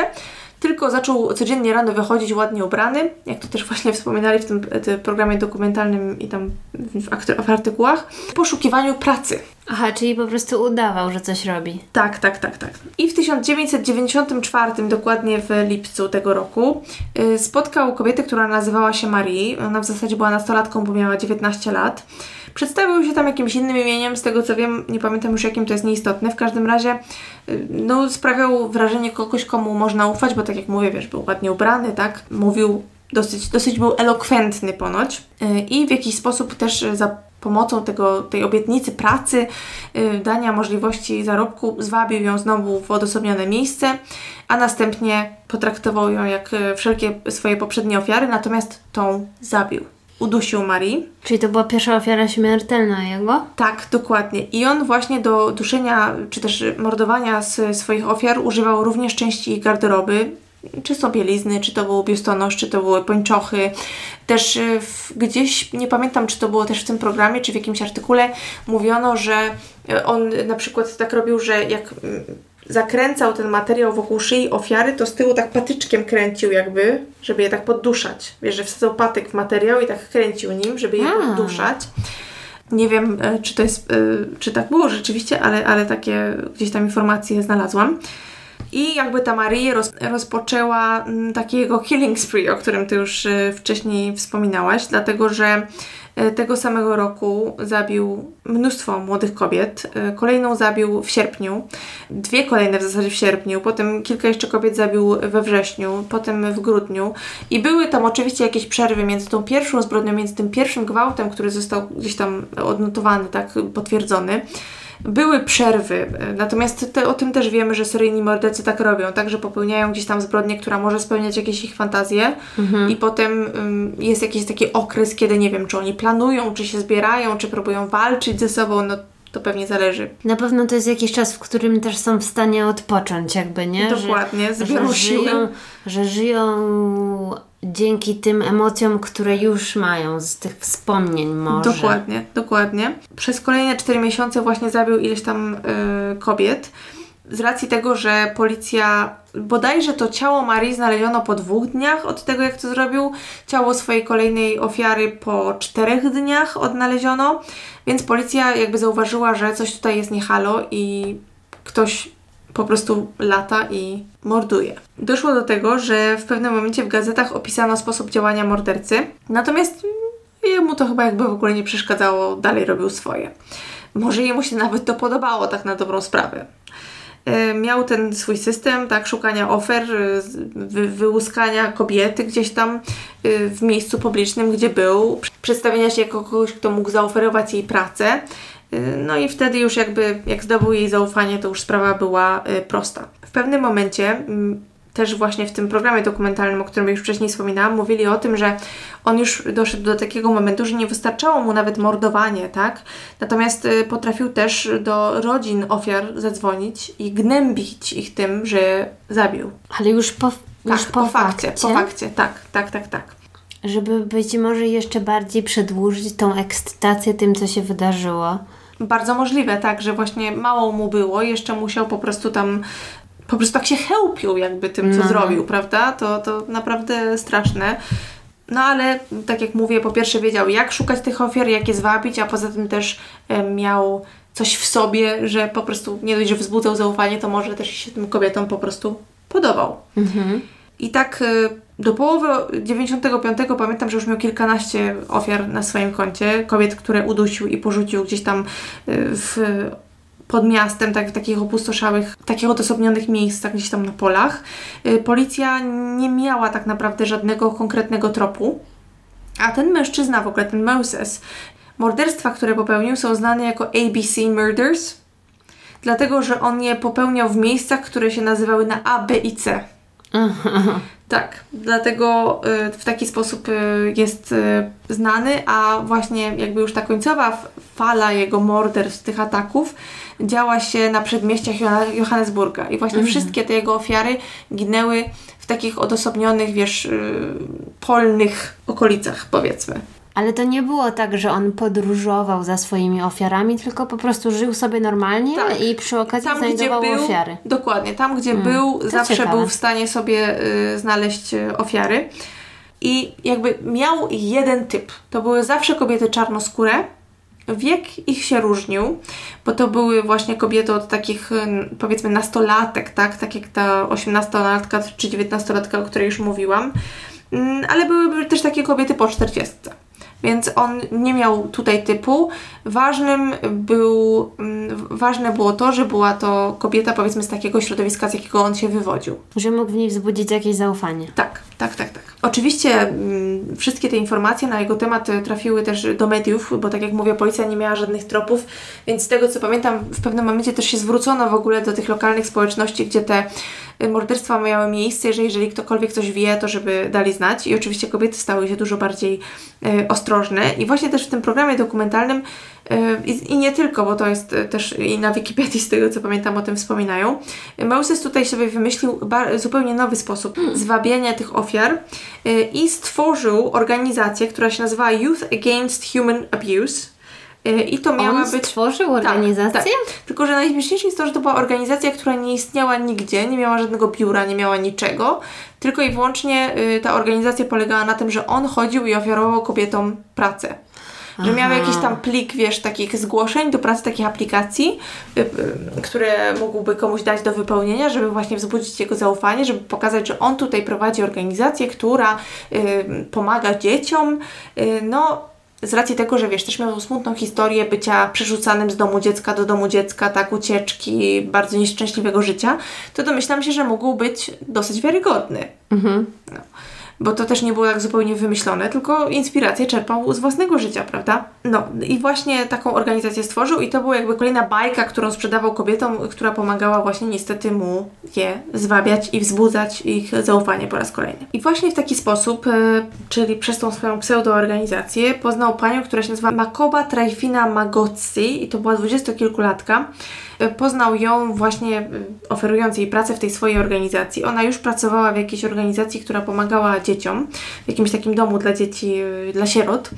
tylko zaczął codziennie rano wychodzić ładnie ubrany, jak to też właśnie wspominali w tym, tym programie dokumentalnym i tam w, akty- w artykułach, w poszukiwaniu pracy. Aha, czyli po prostu udawał, że coś robi. Tak, tak, tak, tak. I w 1994, dokładnie w lipcu tego roku, y, spotkał kobietę, która nazywała się Marie. Ona w zasadzie była nastolatką, bo miała 19 lat. Przedstawił się tam jakimś innym imieniem, z tego co wiem, nie pamiętam już jakim to jest nieistotne. W każdym razie y, no, sprawiał wrażenie kogoś, komu można ufać, bo tak jak mówię, wiesz, był ładnie ubrany, tak? Mówił dosyć, dosyć był elokwentny ponoć y, i w jakiś sposób też za pomocą tego, tej obietnicy pracy, y, dania możliwości zarobku, zwabił ją znowu w odosobnione miejsce, a następnie potraktował ją jak wszelkie swoje poprzednie ofiary, natomiast tą zabił. Udusił Marii. Czyli to była pierwsza ofiara śmiertelna jego? Tak, dokładnie. I on właśnie do duszenia, czy też mordowania swoich ofiar używał również części ich garderoby, czy są bielizny, czy to był biustonosz, czy to były pończochy. Też y, w, gdzieś, nie pamiętam, czy to było też w tym programie, czy w jakimś artykule, mówiono, że y, on na przykład tak robił, że jak mm, zakręcał ten materiał wokół szyi ofiary, to z tyłu tak patyczkiem kręcił jakby, żeby je tak podduszać. Wiesz, że wsadzał patyk w materiał i tak kręcił nim, żeby je A. podduszać. Nie wiem, e, czy to jest, e, czy tak było rzeczywiście, ale, ale takie gdzieś tam informacje znalazłam. I jakby ta Marie roz, rozpoczęła mm, takiego killing spree, o którym Ty już e, wcześniej wspominałaś, dlatego że tego samego roku zabił mnóstwo młodych kobiet. E, Kolejną zabił w sierpniu, dwie kolejne w zasadzie w sierpniu, potem kilka jeszcze kobiet zabił we wrześniu, potem w grudniu. I były tam oczywiście jakieś przerwy między tą pierwszą zbrodnią, między tym pierwszym gwałtem, który został gdzieś tam odnotowany, tak, potwierdzony. Były przerwy, e, natomiast te, o tym też wiemy, że seryjni mordercy tak robią, tak, że popełniają gdzieś tam zbrodnię, która może spełniać jakieś ich fantazje i potem ym, jest jakiś taki okres, kiedy nie wiem, czy oni planują, czy się zbierają, czy próbują walczyć ze sobą, no to pewnie zależy. Na pewno to jest jakiś czas, w którym też są w stanie odpocząć, jakby, nie? Dokładnie, że, zbiorą że, żyją, że żyją dzięki tym emocjom, które już mają z tych wspomnień może. Dokładnie, dokładnie. Przez kolejne 4 miesiące właśnie zabił ileś tam y, kobiet. z racji tego, że policja bodajże to ciało Marii znaleziono po dwóch dniach od tego, jak to zrobił. Ciało swojej kolejnej ofiary po czterech dniach odnaleziono, więc policja jakby zauważyła, że coś tutaj jest niehalo i ktoś po prostu lata i morduje. Doszło do tego, że w pewnym momencie w gazetach opisano sposób działania mordercy, natomiast jemu to chyba jakby w ogóle nie przeszkadzało, dalej robił swoje. Może jemu się nawet to podobało, tak na dobrą sprawę. E, miał ten swój system, tak, szukania ofer, e, wy, wyłuskania kobiety gdzieś tam e, w miejscu publicznym, gdzie był, przedstawienia się jako kogoś, kto mógł zaoferować jej pracę. No i wtedy już jakby, jak zdobył jej zaufanie, to już sprawa była prosta. W pewnym momencie też właśnie w tym programie dokumentalnym, o którym już wcześniej wspominałam, mówili o tym, że on już doszedł do takiego momentu, że nie wystarczało mu nawet mordowanie, tak? Natomiast y, potrafił też do rodzin ofiar zadzwonić i gnębić ich tym, że zabił. Ale już po, tak, już po, po fakcie, fakcie? Po fakcie, tak, tak, tak, tak. Żeby być może jeszcze bardziej przedłużyć tą ekscytację tym, co się wydarzyło. Bardzo możliwe, tak, że właśnie mało mu było, jeszcze musiał po prostu tam po prostu tak się chełpił jakby tym, co no. zrobił, prawda? To, to naprawdę straszne. No ale tak jak mówię, po pierwsze wiedział jak szukać tych ofiar, jak je zwabić, a poza tym też e, miał coś w sobie, że po prostu nie dość, że wzbudzał zaufanie, to może też się tym kobietom po prostu podobał. Mhm. I tak e, do połowy 95 pamiętam, że już miał kilkanaście ofiar na swoim koncie, kobiet, które udusił i porzucił gdzieś tam e, w pod miastem, tak, w takich opustoszałych, takich odosobnionych miejscach, gdzieś tam na polach. Y, policja nie miała tak naprawdę żadnego konkretnego tropu. A ten mężczyzna, w ogóle ten Moses, morderstwa, które popełnił, są znane jako ABC Murders, dlatego że on je popełniał w miejscach, które się nazywały na A, B i C. Tak, dlatego y, w taki sposób y, jest y, znany, a właśnie jakby już ta końcowa fala jego morderstw, tych ataków działa się na przedmieściach Johannesburga i właśnie mhm. wszystkie te jego ofiary ginęły w takich odosobnionych, wiesz, polnych okolicach, powiedzmy. Ale to nie było tak, że on podróżował za swoimi ofiarami, tylko po prostu żył sobie normalnie tak. i przy okazji tam, znajdował gdzie był, ofiary. Dokładnie, tam gdzie hmm. był, zawsze ciekawe. był w stanie sobie y, znaleźć y, ofiary. I jakby miał jeden typ. To były zawsze kobiety czarnoskóre. Wiek ich się różnił, bo to były właśnie kobiety od takich y, powiedzmy nastolatek, tak? Tak jak ta osiemnastolatka czy dziewiętnastolatka, o której już mówiłam. Mm, ale były też takie kobiety po czterdziestce więc on nie miał tutaj typu. Ważnym był, mm, ważne było to, że była to kobieta powiedzmy z takiego środowiska, z jakiego on się wywodził. Że mógł w niej wzbudzić jakieś zaufanie. Tak, tak, tak, tak. Oczywiście mm, wszystkie te informacje na jego temat trafiły też do mediów, bo tak jak mówię, policja nie miała żadnych tropów, więc z tego co pamiętam, w pewnym momencie też się zwrócono w ogóle do tych lokalnych społeczności, gdzie te morderstwa miały miejsce, że jeżeli ktokolwiek coś wie, to żeby dali znać. I oczywiście kobiety stały się dużo bardziej e, ostrożne. I właśnie też w tym programie dokumentalnym e, i, i, nie tylko, bo to jest e, też i na Wikipedii z tego co pamiętam o tym wspominają. Moses tutaj sobie wymyślił zupełnie nowy sposób hmm. zwabiania tych ofiar i stworzył organizację, która się nazywa Youth Against Human Abuse Y, I to miała On być. stworzył tak, organizację? Tak, tak. Tylko, że najśmieszniejsze jest to, że to była organizacja, która nie istniała nigdzie, nie miała żadnego biura, nie miała niczego. Tylko i wyłącznie y, ta organizacja polegała na tym, że on chodził i ofiarował kobietom pracę. Że miał jakiś tam plik, wiesz, takich zgłoszeń do pracy, takich aplikacji, y, y, które mógłby komuś dać do wypełnienia, żeby właśnie wzbudzić jego zaufanie, żeby pokazać, że on tutaj prowadzi organizację, która y, pomaga dzieciom. Y, no, z racji tego, że wiesz, też miał smutną historię bycia przerzucanym z domu dziecka do domu dziecka, tak, ucieczki, bardzo nieszczęśliwego życia, to domyślam się, że mógł być dosyć wiarygodny. Mhm. No bo to też nie było tak zupełnie wymyślone, tylko inspirację czerpał z własnego życia, prawda? No i właśnie taką organizację stworzył i to była jakby kolejna bajka, którą sprzedawał kobietom, która pomagała właśnie niestety mu je zwabiać i wzbudzać ich zaufanie po raz kolejny. I właśnie w taki sposób, e, czyli przez tą swoją pseudoorganizację, poznał panią, która się nazywa Makoba Trajfina Magozzi i to była dwudziestokilkulatka, poznał ją właśnie e, oferując jej pracę w tej swojej organizacji. Ona już pracowała w jakiejś organizacji, która pomagała dzieciom, w jakimś takim domu dla dzieci, e, dla sierot.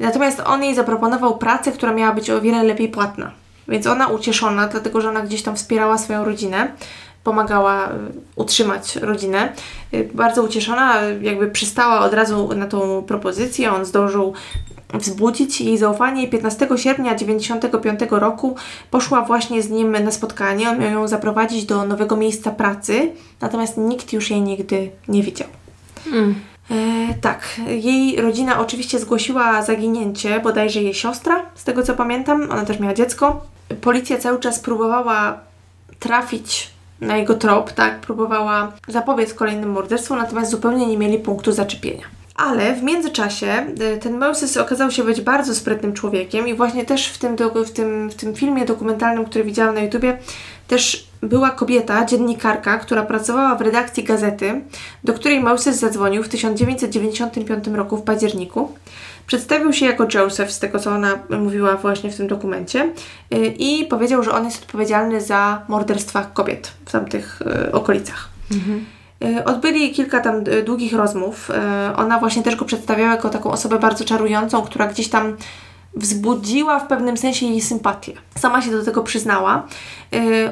Natomiast on jej zaproponował pracę, która miała być o wiele lepiej płatna. Więc ona ucieszona, dlatego że ona gdzieś tam wspierała swoją rodzinę, pomagała utrzymać rodzinę. Bardzo ucieszona, jakby przystała od razu na tą propozycję. On zdążył wzbudzić jej zaufanie i 15 sierpnia 95 roku poszła właśnie z nim na spotkanie. On miał ją zaprowadzić do nowego miejsca pracy, natomiast nikt już jej nigdy nie widział. E, tak, jej rodzina oczywiście zgłosiła zaginięcie, bodajże jej siostra, z tego co pamiętam, ona też miała dziecko. Policja cały czas próbowała trafić na jego trop, tak, próbowała zapobiec kolejnym morderstwom, natomiast zupełnie nie mieli punktu zaczepienia. Ale w międzyczasie y, ten Moses okazał się być bardzo sprytnym człowiekiem i właśnie też w tym, w tym, w tym filmie dokumentalnym, który widziałam na YouTubie, też była kobieta, dziennikarka, która pracowała w redakcji gazety, do której Moses zadzwonił w 1995 roku w październiku. Przedstawił się jako Joseph, z tego co ona mówiła właśnie w tym dokumencie, y, i powiedział, że on jest odpowiedzialny za morderstwa kobiet w tamtych y, okolicach. Y, Odbyli kilka tam y, długich rozmów. Y, Ona właśnie też go przedstawiała jako taką osobę bardzo czarującą, która gdzieś tam wzbudziła w pewnym sensie jej sympatię. Sama się do tego przyznała.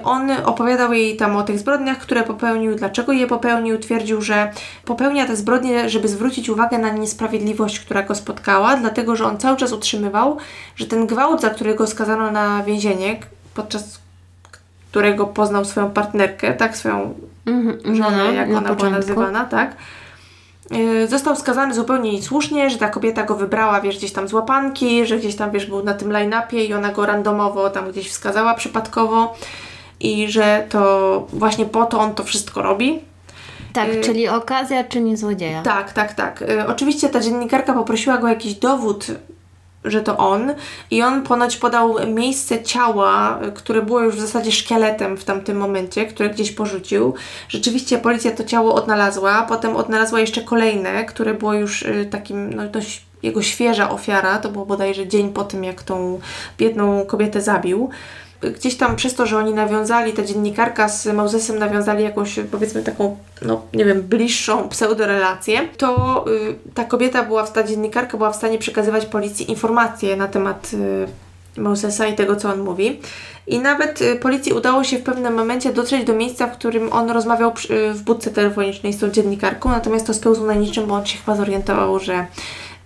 On opowiadał jej tam o tych zbrodniach, które popełnił, dlaczego je popełnił. Twierdził, że popełnia te zbrodnie, żeby zwrócić uwagę na niesprawiedliwość, która go spotkała, dlatego że on cały czas utrzymywał, że ten gwałt, za który go skazano na więzienie, podczas którego poznał swoją partnerkę, tak, swoją Mhm, żonę, no, jak na ona była początku. nazywana, tak? Yy, Został skazany zupełnie niesłusznie, że ta kobieta go wybrała, wiesz, gdzieś tam z łapanki, że gdzieś tam, wiesz, był na tym line-upie i ona go randomowo tam gdzieś wskazała przypadkowo i że to właśnie po to on to wszystko robi. Tak, Y- czyli okazja czyni złodzieja. Tak, tak, tak. Y, Oczywiście ta dziennikarka poprosiła go o jakiś dowód, że to on. I on ponoć podał miejsce ciała, które było już w zasadzie szkieletem w tamtym momencie, które gdzieś porzucił. Rzeczywiście policja to ciało odnalazła, potem odnalazła jeszcze kolejne, które było już y, takim, no dość jego świeża ofiara, to było bodajże dzień po tym, jak tą biedną kobietę zabił gdzieś tam przez to, że oni nawiązali, ta dziennikarka z Mosesem nawiązali jakąś, powiedzmy taką, no nie wiem, bliższą pseudorelację, to y, ta kobieta była, ta dziennikarka była w stanie przekazywać policji informacje na temat y, i tego, co on mówi. I nawet y, policji udało się w pewnym momencie dotrzeć do miejsca, w którym on rozmawiał przy, y, w budce telefonicznej z tą dziennikarką, natomiast to spełzło na niczym, bo on się chyba zorientował, że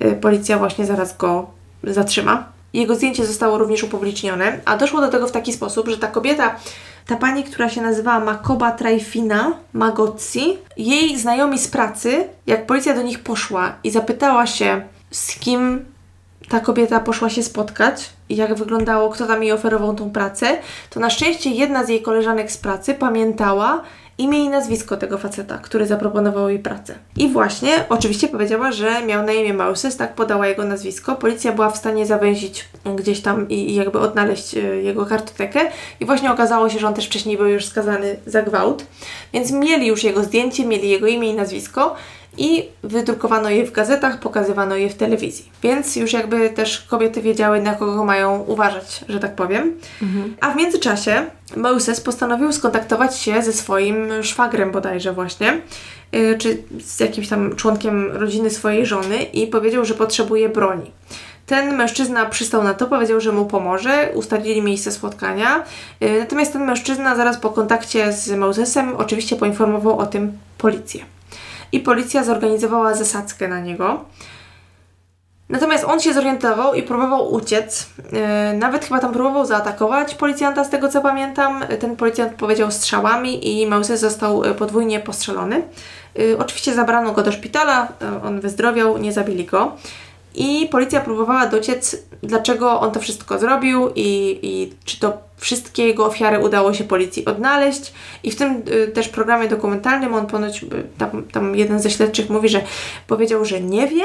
y, policja właśnie zaraz go zatrzyma. Jego zdjęcie zostało również upublicznione, a doszło do tego w taki sposób, że ta kobieta, ta pani, która się nazywała Makoba Trajfina Magozzi, jej znajomi z pracy, jak policja do nich poszła i zapytała się, z kim ta kobieta poszła się spotkać i jak wyglądało, kto tam jej oferował tą pracę, to na szczęście jedna z jej koleżanek z pracy pamiętała imię i nazwisko tego faceta, który zaproponował jej pracę. I właśnie, oczywiście powiedziała, że miał na imię Moses, tak podała jego nazwisko. Policja była w stanie zawęzić gdzieś tam i, i jakby odnaleźć e, jego kartotekę. I właśnie okazało się, że on też wcześniej był już skazany za gwałt. Więc mieli już jego zdjęcie, mieli jego imię i nazwisko i wydrukowano je w gazetach, pokazywano je w telewizji. Więc już jakby też kobiety wiedziały, na kogo mają uważać, że tak powiem. A w międzyczasie Moses postanowił skontaktować się ze swoim szwagrem bodajże właśnie, yy, czy z jakimś tam członkiem rodziny swojej żony i powiedział, że potrzebuje broni. Ten mężczyzna przystał na to, powiedział, że mu pomoże, ustalili miejsce spotkania. Yy, Natomiast ten mężczyzna zaraz po kontakcie z Mosesem oczywiście poinformował o tym policję. I policja zorganizowała zasadzkę na niego. Natomiast on się zorientował i próbował uciec. Yy, nawet chyba tam próbował zaatakować policjanta, z tego co pamiętam. Ten policjant powiedział strzałami i Moses został y, podwójnie postrzelony. Yy, oczywiście zabrano go do szpitala, on wyzdrowiał, nie zabili go. I policja próbowała dociec, dlaczego on to wszystko zrobił i, i czy to wszystkie jego ofiary udało się policji odnaleźć. I w tym y, też programie dokumentalnym on ponoć, y, tam, tam jeden ze śledczych mówi, że powiedział, że nie wie,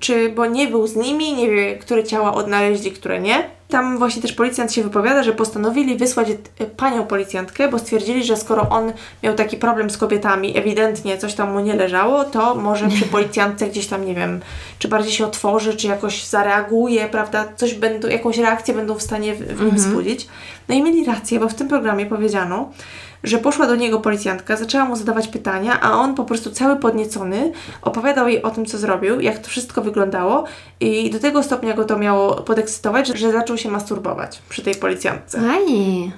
czy, bo nie był z nimi, nie wie, które ciała odnaleźli, które nie. Tam właśnie też policjant się wypowiada, że postanowili wysłać e, panią policjantkę, bo stwierdzili, że skoro on miał taki problem z kobietami, ewidentnie coś tam mu nie leżało, to może przy policjantce gdzieś tam, nie wiem, czy bardziej się otworzy, czy jakoś zareaguje, prawda, coś będą, jakąś reakcję będą w stanie w, w nim wzbudzić. No i mieli rację, bo w tym programie powiedziano, że poszła do niego policjantka, zaczęła mu zadawać pytania, a on po prostu cały podniecony opowiadał jej o tym, co zrobił, jak to wszystko wyglądało i do tego stopnia go to miało podekscytować, że, że zaczął zaczął się masturbować przy tej policjantce. Aj,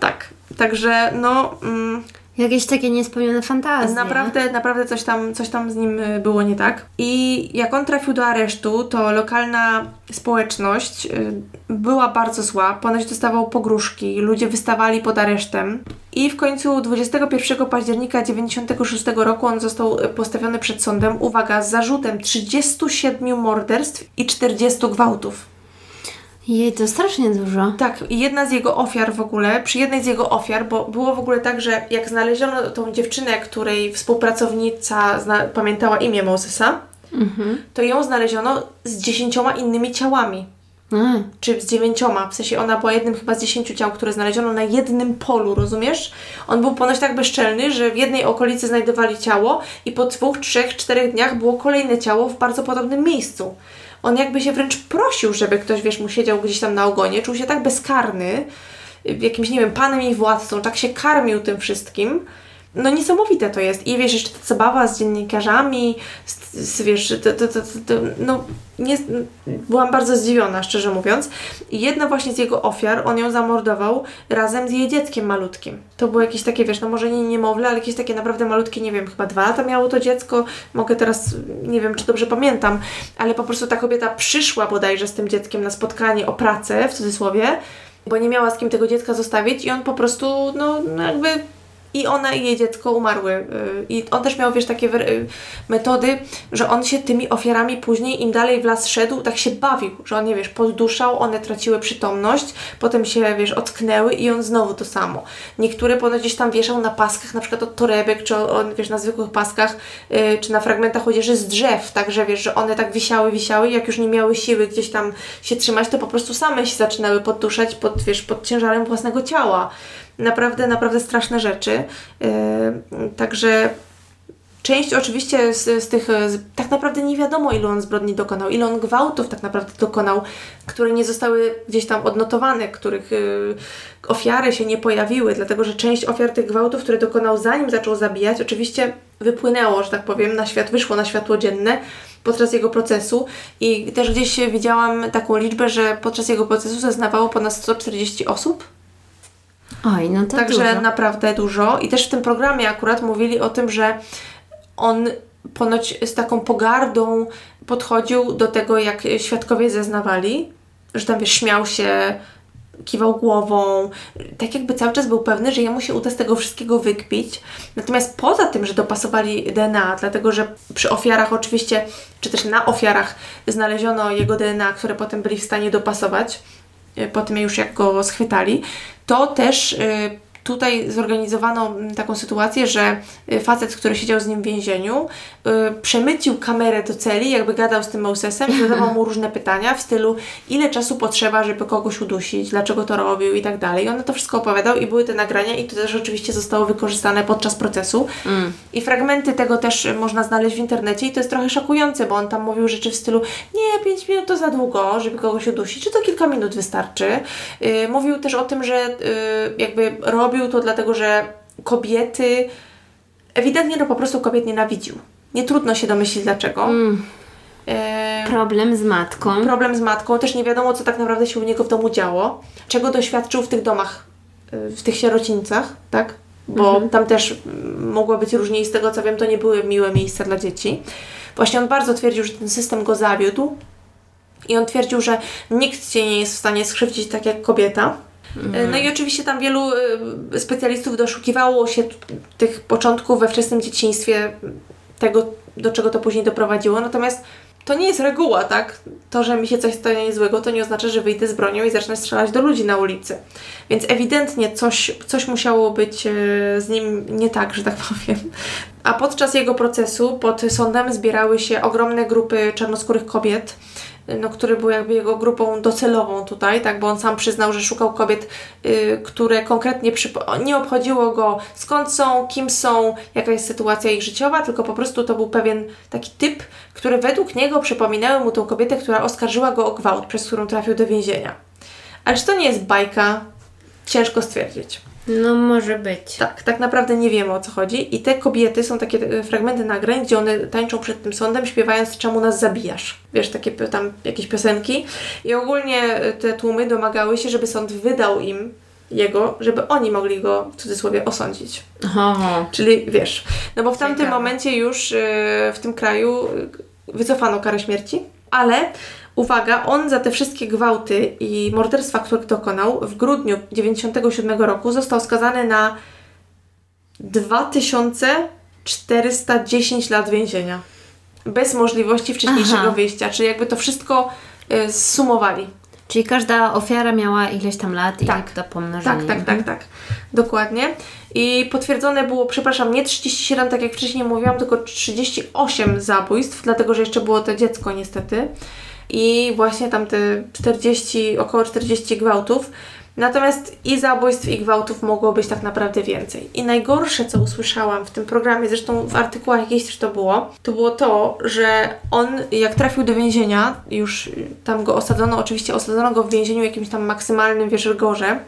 Tak. Także no... Mm, jakieś takie niespełnione fantazje. Naprawdę, naprawdę coś tam, coś tam z nim y, było nie tak. I jak on trafił do aresztu, to lokalna społeczność y, była bardzo zła. Ponoć dostawał pogróżki, ludzie wystawali pod aresztem. I w końcu 21 października 96 roku on został y, postawiony przed sądem, uwaga, z zarzutem 37 morderstw i 40 gwałtów. Jej, to strasznie dużo. Tak, i jedna z jego ofiar w ogóle, przy jednej z jego ofiar, bo było w ogóle tak, że jak znaleziono tą dziewczynę, której współpracownica zna, pamiętała imię Mosesa, to ją znaleziono z dziesięcioma innymi ciałami. A, Czy z dziewięcioma, w sensie ona była jednym chyba z dziesięciu ciał, które znaleziono na jednym polu, rozumiesz? On był ponoć tak bezczelny, że w jednej okolicy znajdowali ciało i po dwóch, trzech, czterech dniach było kolejne ciało w bardzo podobnym miejscu. On jakby się wręcz prosił, żeby ktoś, wiesz, mu siedział gdzieś tam na ogonie, czuł się tak bezkarny, jakimś, nie wiem, panem i władcą, tak się karmił tym wszystkim. No niesamowite to jest. I wiesz, jeszcze ta zabawa z dziennikarzami, z, z, wiesz, to, to, to, to, no nie, byłam bardzo zdziwiona, szczerze mówiąc. I jedna właśnie z jego ofiar, on ją zamordował razem z jej dzieckiem malutkim. To było jakieś takie, wiesz, no może nie niemowlę, ale jakieś takie naprawdę malutkie, nie wiem, chyba dwa lata miało to dziecko. Mogę teraz, nie wiem, czy dobrze pamiętam, ale po prostu ta kobieta przyszła bodajże z tym dzieckiem na spotkanie o pracę, w cudzysłowie, bo nie miała z kim tego dziecka zostawić i on po prostu, no, no jakby i ona i jej dziecko umarły. y, I on też miał, wiesz, takie y, metody, że on się tymi ofiarami później, im dalej w las szedł, tak się bawił, że on, nie wiesz, podduszał, one traciły przytomność, potem się, wiesz, ocknęły i on znowu to samo. Niektóre ponoć gdzieś tam wieszał na paskach, na przykład od torebek, czy on, wiesz, na zwykłych paskach, y, czy na fragmentach odzieży z drzew, także, wiesz, że one tak wisiały, wisiały i jak już nie miały siły gdzieś tam się trzymać, to po prostu same się zaczynały podduszać pod, wiesz, pod ciężarem własnego ciała naprawdę, naprawdę straszne rzeczy. Yy, także część oczywiście z, z tych, z, tak naprawdę nie wiadomo ilu on zbrodni dokonał, ile on gwałtów tak naprawdę dokonał, które nie zostały gdzieś tam odnotowane, których yy, ofiary się nie pojawiły, dlatego że część ofiar tych gwałtów, które dokonał zanim zaczął zabijać, oczywiście wypłynęło, że tak powiem, na świat, wyszło na światło dzienne podczas jego procesu i też gdzieś widziałam taką liczbę, że podczas jego procesu zeznawało ponad 140 osób. Oj, no to Także dużo. naprawdę dużo. I też w tym programie akurat mówili o tym, że on ponoć z taką pogardą podchodził do tego, jak świadkowie zeznawali, że tam wiesz, śmiał się, kiwał głową, tak jakby cały czas był pewny, że jemu się uda z tego wszystkiego wykpić. Natomiast poza tym, że dopasowali DNA, dlatego że przy ofiarach oczywiście, czy też na ofiarach znaleziono jego DNA, które potem byli w stanie dopasować, po tym już jak go schwytali, to też y, tutaj zorganizowano mm, taką sytuację, że y, facet, który siedział z nim w więzieniu, y, przemycił kamerę do celi, jakby gadał z tym Mosesem i zadawał mu różne pytania w stylu, ile czasu potrzeba, żeby kogoś udusić, dlaczego to robił i tak dalej. I on to wszystko opowiadał i były te nagrania i to też oczywiście zostało wykorzystane podczas procesu. I fragmenty tego też y, można znaleźć w internecie i to jest trochę szokujące, bo on tam mówił rzeczy w stylu, nie, 5 minut to za długo, żeby kogoś udusić, czy to kilka minut wystarczy. Y, mówił też o tym, że y, jakby robił to dlatego, że kobiety, ewidentnie no po prostu kobiet nienawidził. Nie trudno się domyślić dlaczego. Y, Problem z matką. problem z matką, też nie wiadomo, co tak naprawdę się u niego w domu działo, czego doświadczył w tych domach, y, w tych sierocińcach, tak? Bo tam też mm, mogło być różnie i z tego co wiem, to nie były miłe miejsca dla dzieci. Właśnie on bardzo twierdził, że ten system go zawiódł i on twierdził, że nikt cię nie jest w stanie skrzywdzić tak jak kobieta. Y, No i oczywiście tam wielu y, specjalistów doszukiwało się tych początków we wczesnym dzieciństwie, tego, do czego to później doprowadziło. Natomiast to nie jest reguła, tak? To, że mi się coś stanie złego, to nie oznacza, że wyjdę z bronią i zacznę strzelać do ludzi na ulicy. Więc ewidentnie coś, coś musiało być e, z nim nie tak, że tak powiem. A podczas jego procesu pod sądem zbierały się ogromne grupy czarnoskórych kobiet, no, który był jakby jego grupą docelową tutaj, tak, bo on sam przyznał, że szukał kobiet, y, które konkretnie nie obchodziło go skąd są, kim są, jaka jest sytuacja ich życiowa, tylko po prostu to był pewien taki typ, który według niego przypominały mu tą kobietę, która oskarżyła go o gwałt, przez którą trafił do więzienia. Ale czy to nie jest bajka? Ciężko stwierdzić. No może być. Tak, tak naprawdę nie wiemy o co chodzi. I te kobiety są takie e, fragmenty nagrań, gdzie one tańczą przed tym sądem, śpiewając czemu nas zabijasz. Wiesz, takie tam jakieś piosenki. I ogólnie e, te tłumy domagały się, żeby sąd wydał im jego, żeby oni mogli go w cudzysłowie osądzić. Oho. Czyli wiesz, no bo w tamtym Ciekawe. momencie już e, w tym kraju wycofano karę śmierci, ale uwaga, on za te wszystkie gwałty i morderstwa, które dokonał w grudniu 97 roku został skazany na 2410 lat więzienia. Bez możliwości wcześniejszego Aha. wyjścia, czyli jakby to wszystko e, zsumowali. Czyli każda ofiara miała ileś tam lat i Tak. to pomnożenie. Tak, tak, tak, tak. Dokładnie. I potwierdzone było, przepraszam, nie 37, tak jak wcześniej mówiłam, tylko 38 zabójstw, dlatego że jeszcze było to dziecko niestety. I właśnie tam te 40, około 40 gwałtów. Natomiast i zabójstw, i gwałtów mogło być tak naprawdę więcej. I najgorsze, co usłyszałam w tym programie, zresztą w artykułach jakichś też to było, to było to, że on jak trafił do więzienia, już tam go osadzono, oczywiście osadzono go w więzieniu jakimś tam maksymalnym, wiesz, rygorze,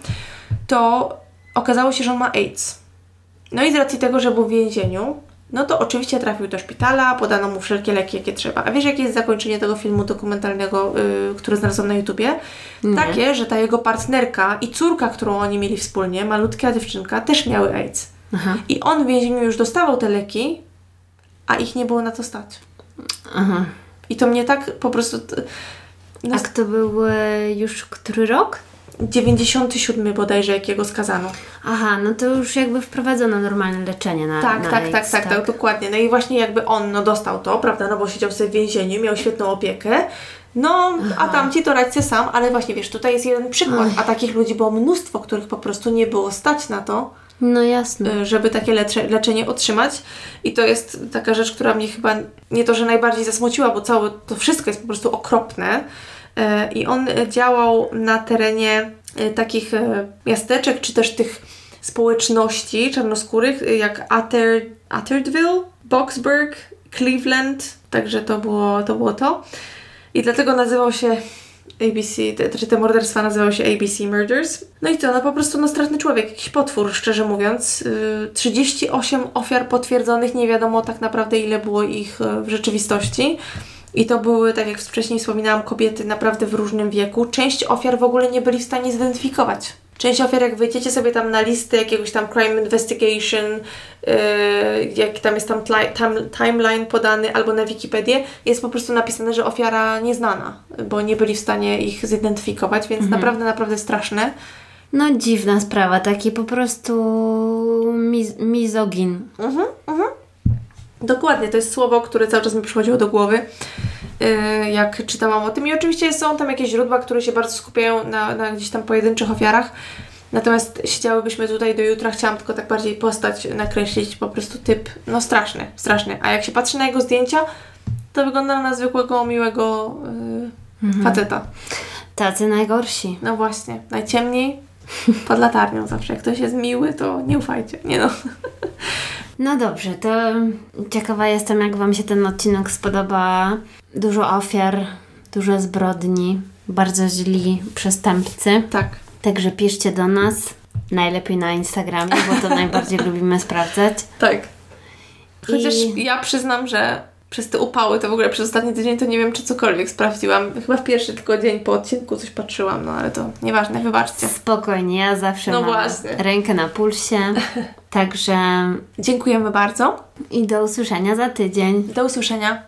to okazało się, że on ma AIDS. No i z racji tego, że był w więzieniu, no to oczywiście trafił do szpitala, podano mu wszelkie leki, jakie trzeba. A wiesz, jakie jest zakończenie tego filmu dokumentalnego, yy, który znalazłam na YouTubie? Takie, że ta jego partnerka i córka, którą oni mieli wspólnie, malutka dziewczynka, też miały AIDS. Aha. I on w więzieniu już dostawał te leki, a ich nie było na to stać. Aha. I to mnie tak po prostu... No, A to był e, już który rok? 97 bodajże, jakiego skazano. Aha, no to już jakby wprowadzono normalne leczenie na Tak, na tak, tak, AIDS, tak, tak, dokładnie. No i właśnie jakby on no, dostał to, prawda, no bo siedział sobie w więzieniu, miał świetną opiekę. No, a tamci to radźcie sam, ale właśnie wiesz, tutaj jest jeden przykład, a takich ludzi było mnóstwo, których po prostu nie było stać na to, No jasne. y, żeby takie lecze, leczenie otrzymać. I to jest taka rzecz, która mnie chyba nie to, że najbardziej zasmuciła, bo całe to wszystko jest po prostu okropne. Y, I on działał na terenie y, takich y, miasteczek, czy też tych społeczności czarnoskórych, jak Ather, Atherville, Boxburg, Cleveland. Także to było to. Było to. I dlatego nazywał się ABC, te, czy te morderstwa nazywały się ABC Murders. No i co, no po prostu no straszny człowiek, jakiś potwór, szczerze mówiąc. Yy, 38 ofiar potwierdzonych, nie wiadomo tak naprawdę ile było ich w rzeczywistości. I to były, tak jak wcześniej wspominałam, kobiety naprawdę w różnym wieku. Część ofiar w ogóle nie byli w stanie zidentyfikować. Część ofiar, jak wejdziecie sobie tam na listę jakiegoś tam crime investigation, yy, jak tam jest tam tam, timeline podany, albo na Wikipedię, jest po prostu napisane, że ofiara nieznana, bo nie byli w stanie ich zidentyfikować, więc naprawdę, naprawdę straszne. No dziwna sprawa, taki po prostu miz- mizogin. Mhm, mhm. Dokładnie, to jest słowo, które cały czas mi przychodziło do głowy, yy, jak czytałam o tym. I oczywiście są tam jakieś źródła, które się bardzo skupiają na, na gdzieś tam pojedynczych ofiarach. Natomiast siedziałybyśmy tutaj do jutra, chciałam tylko tak bardziej postać nakreślić, po prostu typ, no straszny, straszny. A jak się patrzy na jego zdjęcia, to wygląda na zwykłego, miłego yy, faceta. Tacy najgorsi. No właśnie, najciemniej pod latarnią zawsze. Jak ktoś jest miły, to nie ufajcie. Nie no. No dobrze, to ciekawa jestem, jak Wam się ten odcinek spodoba. Dużo ofiar, dużo zbrodni, bardzo źli przestępcy. Tak. Także piszcie do nas, najlepiej na Instagramie, bo to najbardziej lubimy sprawdzać. Tak. Chociaż I- ja przyznam, że przez te upały to w ogóle przez ostatni tydzień to nie wiem, czy cokolwiek sprawdziłam. Chyba w pierwszy tylko dzień po odcinku coś patrzyłam, no ale to nieważne, wybaczcie. Spokojnie, ja zawsze No mam właśnie. rękę na pulsie. Także Dziękujemy bardzo. i do usłyszenia za tydzień. Do usłyszenia.